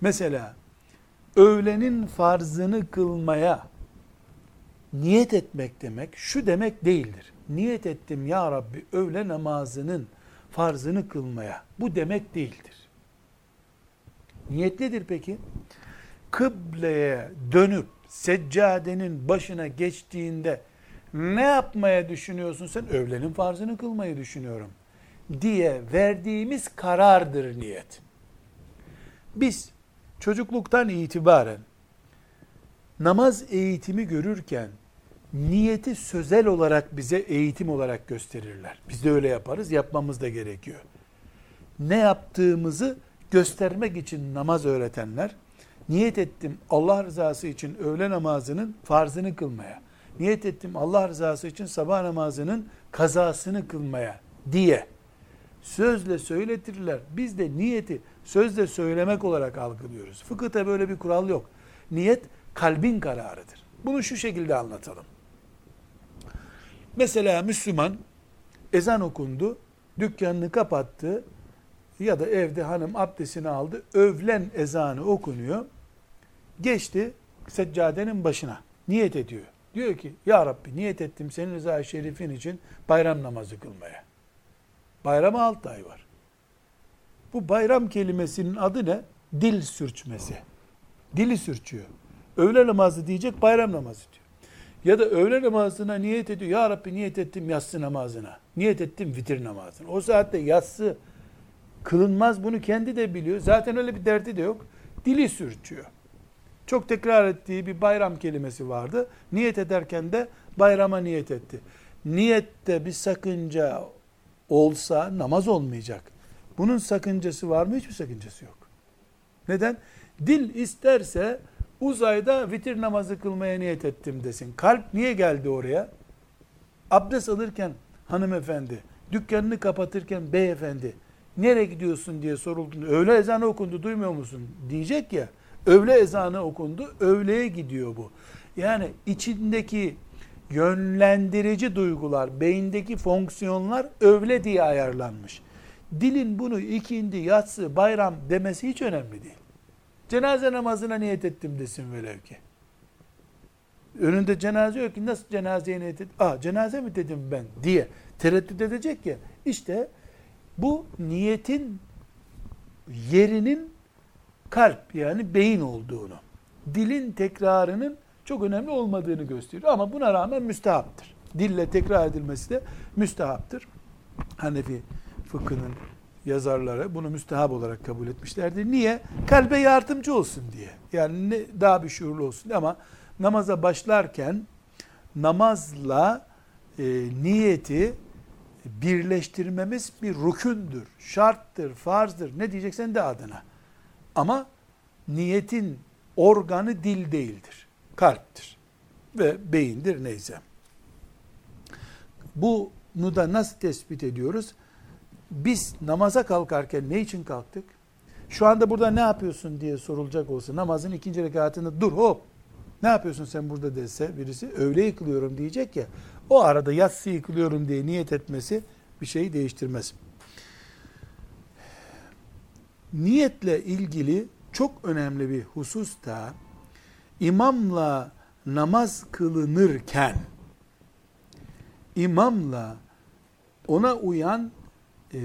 Mesela öğlenin farzını kılmaya niyet etmek demek şu demek değildir. Niyet ettim ya Rabbi öğle namazının farzını kılmaya. Bu demek değildir. Niyet nedir peki? Kıbleye dönüp seccadenin başına geçtiğinde ne yapmaya düşünüyorsun sen? Öğlenin farzını kılmayı düşünüyorum diye verdiğimiz karardır niyet. Biz çocukluktan itibaren namaz eğitimi görürken niyeti sözel olarak bize eğitim olarak gösterirler. Biz de öyle yaparız, yapmamız da gerekiyor. Ne yaptığımızı göstermek için namaz öğretenler, niyet ettim Allah rızası için öğle namazının farzını kılmaya, niyet ettim Allah rızası için sabah namazının kazasını kılmaya diye sözle söyletirler. Biz de niyeti sözle söylemek olarak algılıyoruz. Fıkıhta böyle bir kural yok. Niyet kalbin kararıdır. Bunu şu şekilde anlatalım. Mesela Müslüman ezan okundu, dükkanını kapattı ya da evde hanım abdestini aldı, övlen ezanı okunuyor. Geçti seccadenin başına. Niyet ediyor. Diyor ki ya Rabbi niyet ettim senin rıza şerifin için bayram namazı kılmaya. Bayrama 6 ay var. Bu bayram kelimesinin adı ne? Dil sürçmesi. Dili sürçüyor. Öğle namazı diyecek bayram namazı diyor. Ya da öğle namazına niyet ediyor. Ya Rabbi niyet ettim yatsı namazına. Niyet ettim vitir namazına. O saatte yatsı kılınmaz bunu kendi de biliyor. Zaten öyle bir derdi de yok. Dili sürçüyor. Çok tekrar ettiği bir bayram kelimesi vardı. Niyet ederken de bayrama niyet etti. Niyette bir sakınca olsa namaz olmayacak. Bunun sakıncası var mı? Hiçbir sakıncası yok. Neden? Dil isterse uzayda vitir namazı kılmaya niyet ettim desin. Kalp niye geldi oraya? Abdest alırken hanımefendi, dükkanını kapatırken beyefendi, nereye gidiyorsun diye sorulduğunda, öğle ezanı okundu duymuyor musun diyecek ya, öğle ezanı okundu, öğleye gidiyor bu. Yani içindeki yönlendirici duygular, beyindeki fonksiyonlar öğle diye ayarlanmış. Dilin bunu ikindi, yatsı, bayram demesi hiç önemli değil. Cenaze namazına niyet ettim desin velev ki. Önünde cenaze yok ki nasıl cenazeye niyet ettim? Aa cenaze mi dedim ben diye tereddüt edecek ya. İşte bu niyetin yerinin kalp yani beyin olduğunu, dilin tekrarının çok önemli olmadığını gösteriyor. Ama buna rağmen müstehaptır. Dille tekrar edilmesi de müstehaptır. Hanefi fıkhının yazarları bunu müstehap olarak kabul etmişlerdir. Niye? Kalbe yardımcı olsun diye. Yani ne, daha bir şuurlu olsun diye. ama namaza başlarken namazla e, niyeti birleştirmemiz bir rükündür, şarttır, farzdır. Ne diyeceksen de adına. Ama niyetin organı dil değildir. Kalptir ve beyindir neyse. Bunu da nasıl tespit ediyoruz? Biz namaza kalkarken ne için kalktık? Şu anda burada ne yapıyorsun diye sorulacak olsa namazın ikinci rekatında dur hop ne yapıyorsun sen burada dese birisi öğle yıkılıyorum diyecek ya o arada yatsı yıkılıyorum diye niyet etmesi bir şeyi değiştirmez. Niyetle ilgili çok önemli bir husus da imamla namaz kılınırken imamla ona uyan e,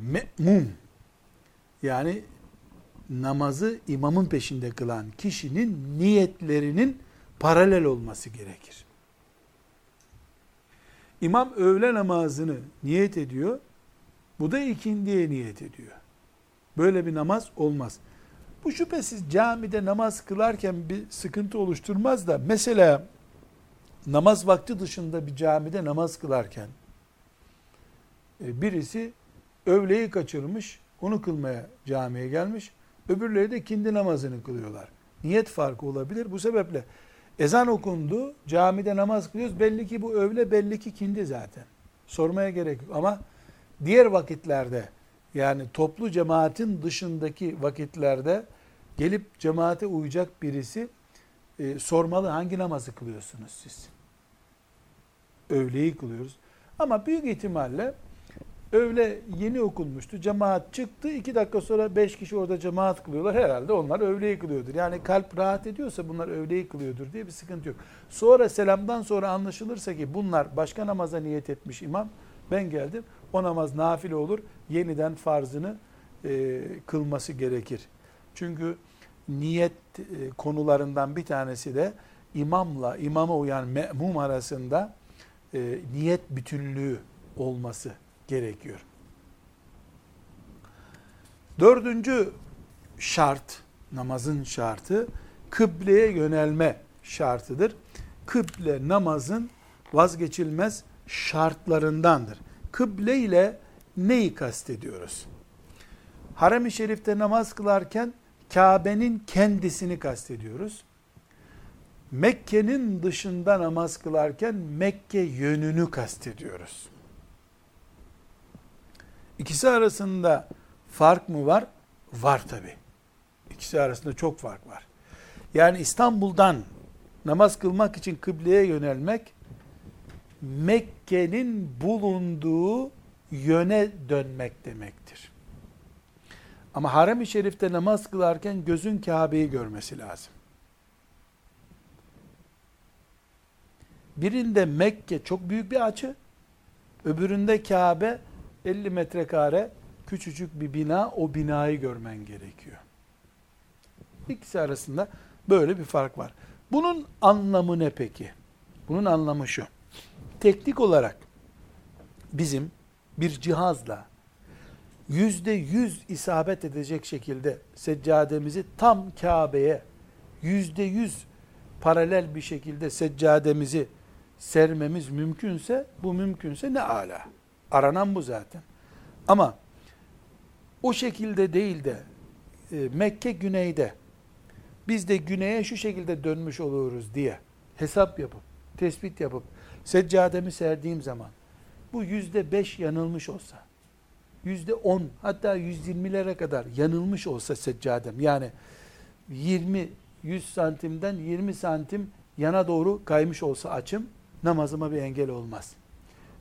me'mum yani namazı imamın peşinde kılan kişinin niyetlerinin paralel olması gerekir. İmam öğle namazını niyet ediyor. Bu da ikindiye niyet ediyor. Böyle bir namaz olmaz. Bu şüphesiz camide namaz kılarken bir sıkıntı oluşturmaz da mesela namaz vakti dışında bir camide namaz kılarken e, birisi öğleyi kaçırmış, onu kılmaya camiye gelmiş. Öbürleri de kindi namazını kılıyorlar. Niyet farkı olabilir. Bu sebeple ezan okundu, camide namaz kılıyoruz. Belli ki bu öğle, belli ki kindi zaten. Sormaya gerek yok. Ama diğer vakitlerde yani toplu cemaatin dışındaki vakitlerde gelip cemaate uyacak birisi e, sormalı hangi namazı kılıyorsunuz siz? öğleyi kılıyoruz. Ama büyük ihtimalle öğle yeni okunmuştu. Cemaat çıktı. iki dakika sonra beş kişi orada cemaat kılıyorlar. Herhalde onlar öğleyi kılıyordur. Yani kalp rahat ediyorsa bunlar öğleyi kılıyordur diye bir sıkıntı yok. Sonra selamdan sonra anlaşılırsa ki bunlar başka namaza niyet etmiş imam. Ben geldim. O namaz nafile olur. Yeniden farzını e, kılması gerekir. Çünkü niyet e, konularından bir tanesi de imamla imama uyan me'mum arasında e, niyet bütünlüğü olması gerekiyor. Dördüncü şart, namazın şartı, kıbleye yönelme şartıdır. Kıble namazın vazgeçilmez şartlarındandır. Kıble ile neyi kastediyoruz? Harem-i Şerif'te namaz kılarken Kabe'nin kendisini kastediyoruz. Mekke'nin dışında namaz kılarken Mekke yönünü kastediyoruz. İkisi arasında fark mı var? Var tabi. İkisi arasında çok fark var. Yani İstanbul'dan namaz kılmak için kıbleye yönelmek Mekke'nin bulunduğu yöne dönmek demektir. Ama harem-i şerifte namaz kılarken gözün Kabe'yi görmesi lazım. Birinde Mekke çok büyük bir açı, öbüründe Kabe 50 metrekare küçücük bir bina, o binayı görmen gerekiyor. İkisi arasında böyle bir fark var. Bunun anlamı ne peki? Bunun anlamı şu. Teknik olarak bizim bir cihazla yüzde yüz isabet edecek şekilde seccademizi tam Kabe'ye yüzde yüz paralel bir şekilde seccademizi sermemiz mümkünse, bu mümkünse ne ala. Aranan bu zaten. Ama o şekilde değil de e, Mekke güneyde biz de güneye şu şekilde dönmüş oluruz diye hesap yapıp, tespit yapıp seccademi serdiğim zaman bu yüzde beş yanılmış olsa, yüzde on hatta yüz yirmilere kadar yanılmış olsa seccadem yani 20 100 santimden 20 santim yana doğru kaymış olsa açım namazıma bir engel olmaz.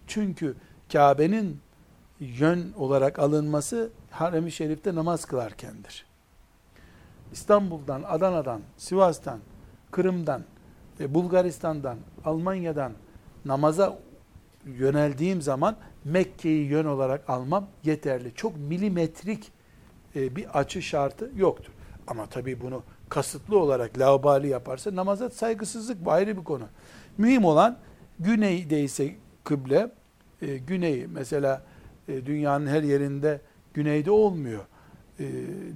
Çünkü Kabe'nin yön olarak alınması Harem-i Şerif'te namaz kılarkendir. İstanbul'dan, Adana'dan, Sivas'tan, Kırım'dan, e, Bulgaristan'dan, Almanya'dan namaza yöneldiğim zaman Mekke'yi yön olarak almam yeterli. Çok milimetrik e, bir açı şartı yoktur. Ama tabii bunu kasıtlı olarak laubali yaparsa namaza saygısızlık bu ayrı bir konu. Mühim olan güneydeyse kıble, e, güney mesela e, dünyanın her yerinde güneyde olmuyor.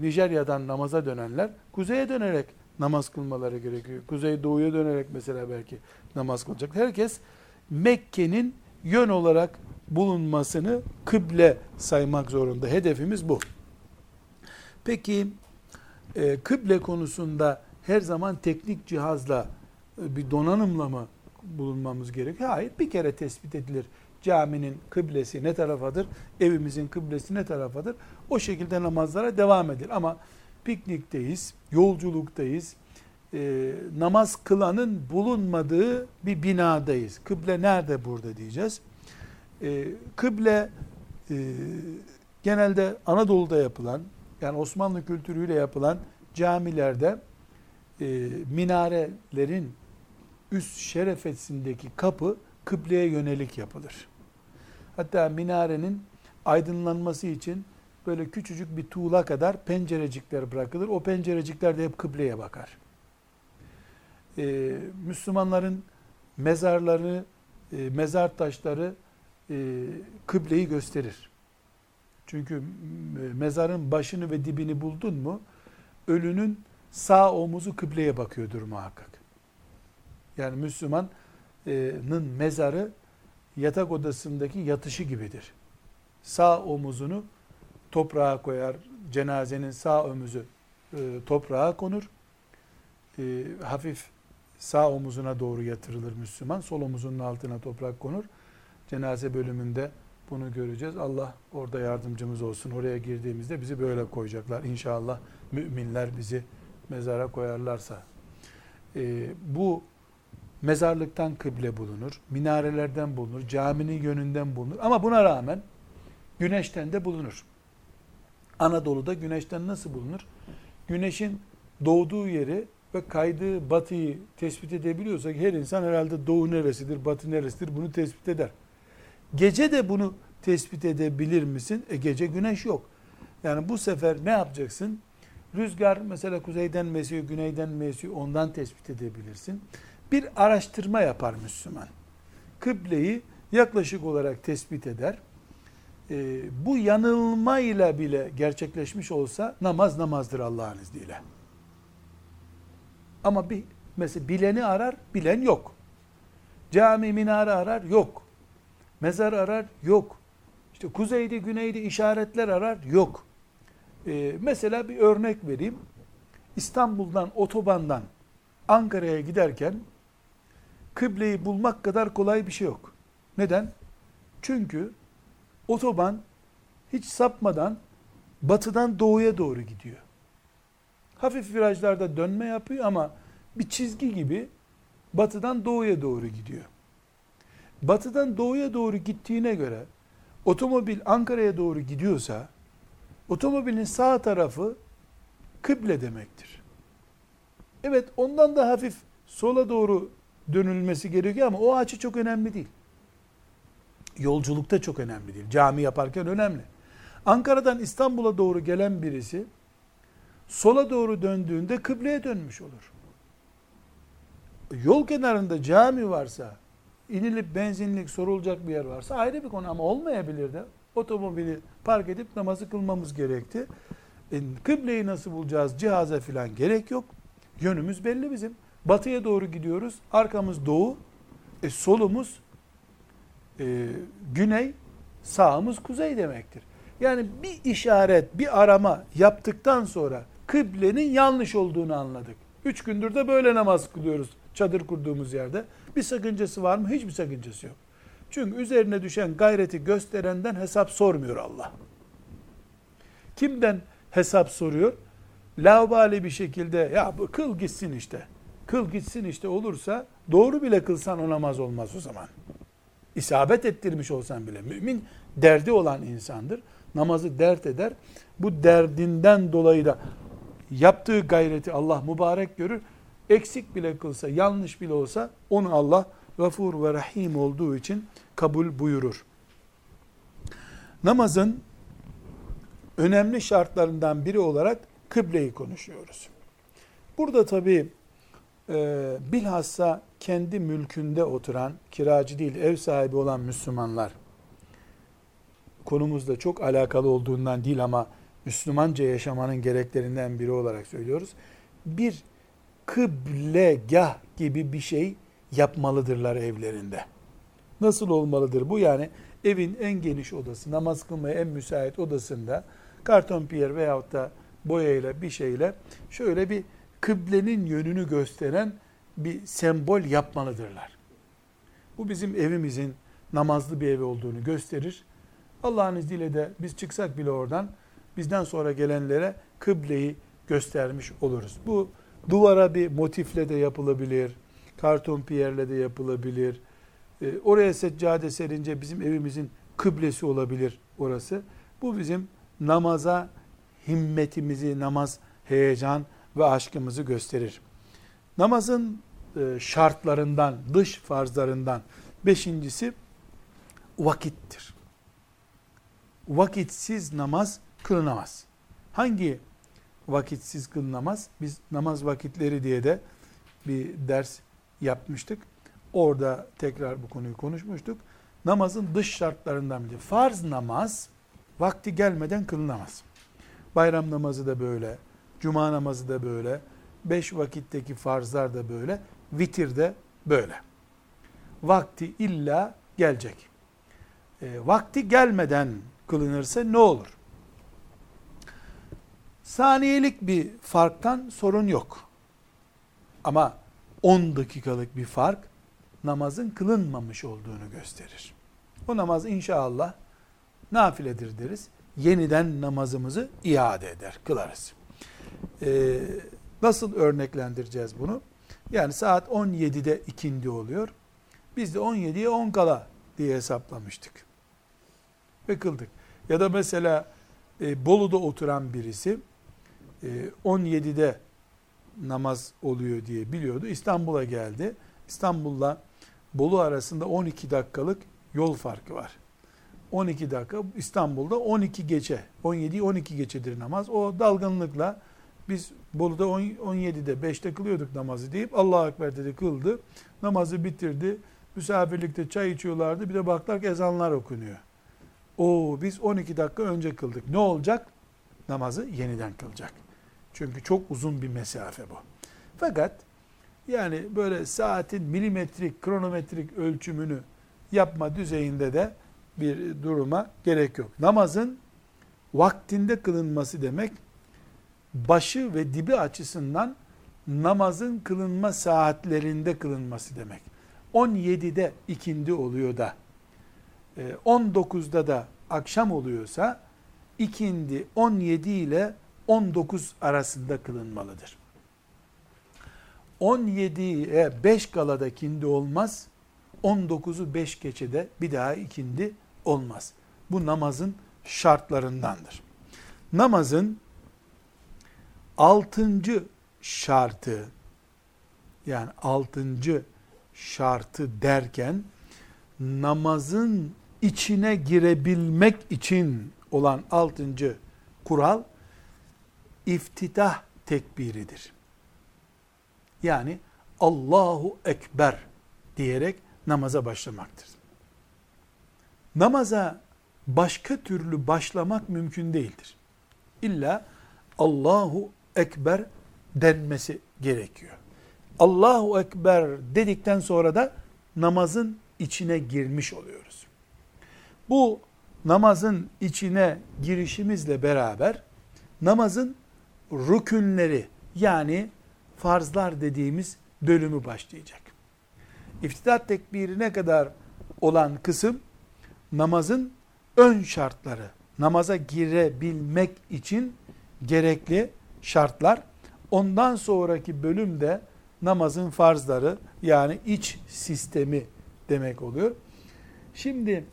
Nijerya'dan namaza dönenler kuzeye dönerek namaz kılmaları gerekiyor. Kuzey doğuya dönerek mesela belki namaz kılacak. Herkes Mekke'nin yön olarak bulunmasını kıble saymak zorunda. Hedefimiz bu. Peki e, kıble konusunda her zaman teknik cihazla e, bir donanımla mı bulunmamız gerekiyor? Hayır. Bir kere tespit edilir. Caminin kıblesi ne tarafadır? Evimizin kıblesi ne tarafadır? O şekilde namazlara devam edilir. Ama piknikteyiz, yolculuktayız, e, namaz kılanın bulunmadığı bir binadayız. Kıble nerede burada diyeceğiz. E, kıble e, genelde Anadolu'da yapılan, yani Osmanlı kültürüyle yapılan camilerde e, minarelerin üst şerefesindeki kapı kıbleye yönelik yapılır. Hatta minarenin aydınlanması için böyle küçücük bir tuğla kadar pencerecikler bırakılır. O pencerecikler de hep kıbleye bakar. Ee, Müslümanların mezarları, e, mezar taşları e, kıbleyi gösterir. Çünkü mezarın başını ve dibini buldun mu, ölünün sağ omuzu kıbleye bakıyordur muhakkak. Yani Müslümanın mezarı yatak odasındaki yatışı gibidir. Sağ omuzunu toprağa koyar, cenazenin sağ omuzu e, toprağa konur. E, hafif sağ omuzuna doğru yatırılır Müslüman, sol omuzunun altına toprak konur. Cenaze bölümünde bunu göreceğiz. Allah orada yardımcımız olsun. Oraya girdiğimizde bizi böyle koyacaklar. İnşallah müminler bizi mezara koyarlarsa. E, bu Mezarlıktan kıble bulunur, minarelerden bulunur, caminin yönünden bulunur. Ama buna rağmen güneşten de bulunur. Anadolu'da güneşten nasıl bulunur? Güneşin doğduğu yeri ve kaydığı batıyı tespit edebiliyorsak her insan herhalde doğu neresidir, batı neresidir bunu tespit eder. Gece de bunu tespit edebilir misin? E gece güneş yok. Yani bu sefer ne yapacaksın? Rüzgar mesela kuzeyden mi esiyor, güneyden mi esiyor ondan tespit edebilirsin. Bir araştırma yapar Müslüman. Kıbleyi yaklaşık olarak tespit eder. Ee, bu yanılmayla bile gerçekleşmiş olsa namaz namazdır Allah'ın izniyle. Ama bir mesela bileni arar, bilen yok. Cami minare arar, yok. Mezar arar, yok. İşte kuzeyde, güneyde işaretler arar, yok. Ee, mesela bir örnek vereyim. İstanbul'dan, otobandan Ankara'ya giderken kıbleyi bulmak kadar kolay bir şey yok. Neden? Çünkü otoban hiç sapmadan batıdan doğuya doğru gidiyor. Hafif virajlarda dönme yapıyor ama bir çizgi gibi batıdan doğuya doğru gidiyor. Batıdan doğuya doğru gittiğine göre otomobil Ankara'ya doğru gidiyorsa otomobilin sağ tarafı kıble demektir. Evet ondan da hafif sola doğru dönülmesi gerekiyor ama o açı çok önemli değil. Yolculukta çok önemli değil. Cami yaparken önemli. Ankara'dan İstanbul'a doğru gelen birisi sola doğru döndüğünde kıbleye dönmüş olur. Yol kenarında cami varsa, inilip benzinlik sorulacak bir yer varsa ayrı bir konu ama olmayabilir de otomobili park edip namazı kılmamız gerekti. E, kıbleyi nasıl bulacağız? Cihaza filan gerek yok. Yönümüz belli bizim. Batıya doğru gidiyoruz. Arkamız doğu. E, solumuz e, güney. Sağımız kuzey demektir. Yani bir işaret, bir arama yaptıktan sonra kıblenin yanlış olduğunu anladık. Üç gündür de böyle namaz kılıyoruz çadır kurduğumuz yerde. Bir sakıncası var mı? Hiçbir sakıncası yok. Çünkü üzerine düşen gayreti gösterenden hesap sormuyor Allah. Kimden hesap soruyor? Laubali bir şekilde ya bu kıl gitsin işte. Kıl gitsin işte olursa doğru bile kılsan o namaz olmaz o zaman. İsabet ettirmiş olsan bile mümin derdi olan insandır. Namazı dert eder. Bu derdinden dolayı da yaptığı gayreti Allah mübarek görür. Eksik bile kılsa, yanlış bile olsa onu Allah gafur ve rahim olduğu için kabul buyurur. Namazın önemli şartlarından biri olarak kıbleyi konuşuyoruz. Burada tabi e, bilhassa kendi mülkünde oturan, kiracı değil ev sahibi olan Müslümanlar, konumuzla çok alakalı olduğundan değil ama Müslümanca yaşamanın gereklerinden biri olarak söylüyoruz. Bir kıblegah gibi bir şey yapmalıdırlar evlerinde. Nasıl olmalıdır bu? Yani evin en geniş odası, namaz kılmaya en müsait odasında karton piyer veyahut da boyayla bir şeyle şöyle bir kıblenin yönünü gösteren bir sembol yapmalıdırlar. Bu bizim evimizin namazlı bir ev olduğunu gösterir. Allah'ın izniyle de biz çıksak bile oradan bizden sonra gelenlere kıbleyi göstermiş oluruz. Bu duvara bir motifle de yapılabilir, karton piyerle de yapılabilir. E, oraya seccade serince bizim evimizin kıblesi olabilir orası. Bu bizim namaza himmetimizi, namaz heyecan ve aşkımızı gösterir. Namazın e, şartlarından, dış farzlarından beşincisi vakittir. Vakitsiz namaz kılınamaz. Hangi vakitsiz kılınamaz? Biz namaz vakitleri diye de bir ders yapmıştık. Orada tekrar bu konuyu konuşmuştuk. Namazın dış şartlarından biri. Farz namaz vakti gelmeden kılınamaz. Bayram namazı da böyle, cuma namazı da böyle, beş vakitteki farzlar da böyle, vitir de böyle. Vakti illa gelecek. E, vakti gelmeden kılınırsa ne olur? Saniyelik bir farktan sorun yok. Ama 10 dakikalık bir fark namazın kılınmamış olduğunu gösterir. O namaz inşallah nafiledir deriz. Yeniden namazımızı iade eder, kılarız. Ee, nasıl örneklendireceğiz bunu? Yani saat 17'de ikindi oluyor. Biz de 17'ye 10 kala diye hesaplamıştık. Ve kıldık. Ya da mesela e, Bolu'da oturan birisi 17'de namaz oluyor diye biliyordu. İstanbul'a geldi. İstanbul'la Bolu arasında 12 dakikalık yol farkı var. 12 dakika İstanbul'da 12 gece 17 12 gecedir namaz. O dalgınlıkla biz Bolu'da 17'de 5'te kılıyorduk namazı deyip Allahu Ekber dedi kıldı. Namazı bitirdi. Misafirlikte çay içiyorlardı. Bir de baktılar ki ezanlar okunuyor. O biz 12 dakika önce kıldık. Ne olacak? Namazı yeniden kılacak. Çünkü çok uzun bir mesafe bu. Fakat yani böyle saatin milimetrik, kronometrik ölçümünü yapma düzeyinde de bir duruma gerek yok. Namazın vaktinde kılınması demek başı ve dibi açısından namazın kılınma saatlerinde kılınması demek. 17'de ikindi oluyor da 19'da e, da akşam oluyorsa ikindi 17 ile 19 arasında kılınmalıdır. 17'ye 5 galada kindi olmaz. 19'u 5 geçede bir daha ikindi olmaz. Bu namazın şartlarındandır. Namazın altıncı şartı yani altıncı şartı derken namazın içine girebilmek için olan altıncı kural iftitah tekbiridir. Yani Allahu Ekber diyerek namaza başlamaktır. Namaza başka türlü başlamak mümkün değildir. İlla Allahu Ekber denmesi gerekiyor. Allahu Ekber dedikten sonra da namazın içine girmiş oluyoruz. Bu namazın içine girişimizle beraber namazın rükünleri yani farzlar dediğimiz bölümü başlayacak. İftidat tekbirine kadar olan kısım namazın ön şartları, namaza girebilmek için gerekli şartlar. Ondan sonraki bölümde namazın farzları yani iç sistemi demek oluyor. Şimdi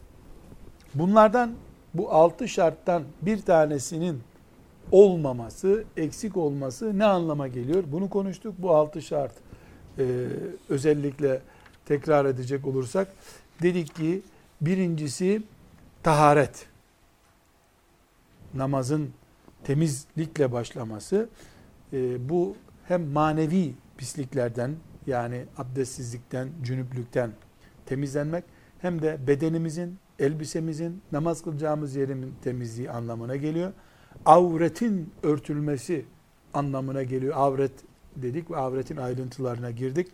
bunlardan bu altı şarttan bir tanesinin olmaması, eksik olması ne anlama geliyor? Bunu konuştuk. Bu altı şart e, özellikle tekrar edecek olursak dedik ki birincisi taharet. Namazın temizlikle başlaması. E, bu hem manevi pisliklerden yani abdestsizlikten, cünüplükten temizlenmek hem de bedenimizin, elbisemizin, namaz kılacağımız yerin temizliği anlamına geliyor avretin örtülmesi anlamına geliyor. Avret dedik ve avretin ayrıntılarına girdik.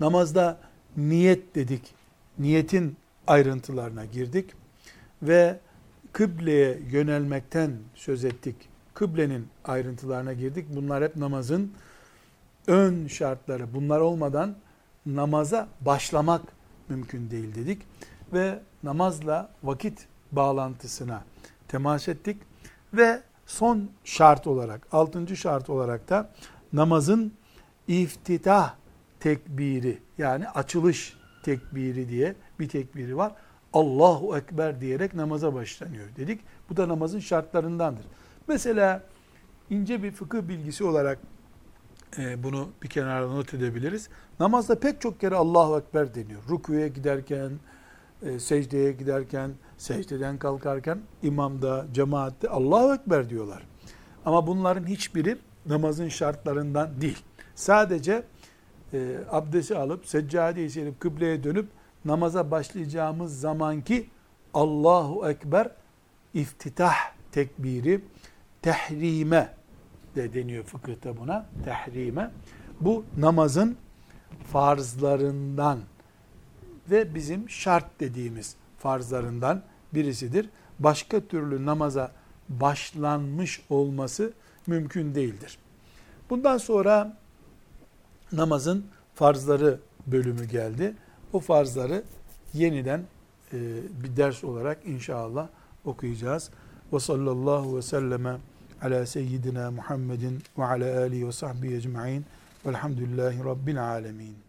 Namazda niyet dedik. Niyetin ayrıntılarına girdik. Ve kıbleye yönelmekten söz ettik. Kıblenin ayrıntılarına girdik. Bunlar hep namazın ön şartları. Bunlar olmadan namaza başlamak mümkün değil dedik. Ve namazla vakit bağlantısına temas ettik. Ve son şart olarak, altıncı şart olarak da namazın iftitah tekbiri yani açılış tekbiri diye bir tekbiri var. Allahu Ekber diyerek namaza başlanıyor dedik. Bu da namazın şartlarındandır. Mesela ince bir fıkıh bilgisi olarak e, bunu bir kenara not edebiliriz. Namazda pek çok kere Allahu Ekber deniyor. Rukuya giderken, e, secdeye giderken, secdeden kalkarken imamda, cemaatte Allahu Ekber diyorlar. Ama bunların hiçbiri namazın şartlarından değil. Sadece e, abdesti alıp, seccadeyi serip, kıbleye dönüp namaza başlayacağımız zamanki Allahu Ekber iftitah tekbiri tehrime de deniyor fıkıhta buna. Tehrime. Bu namazın farzlarından ve bizim şart dediğimiz farzlarından birisidir. Başka türlü namaza başlanmış olması mümkün değildir. Bundan sonra namazın farzları bölümü geldi. O farzları yeniden e, bir ders olarak inşallah okuyacağız. Ve sallallahu ve selleme ala seyyidina Muhammedin ve ala alihi ve sahbihi ecma'in. Velhamdülillahi Rabbil alemin.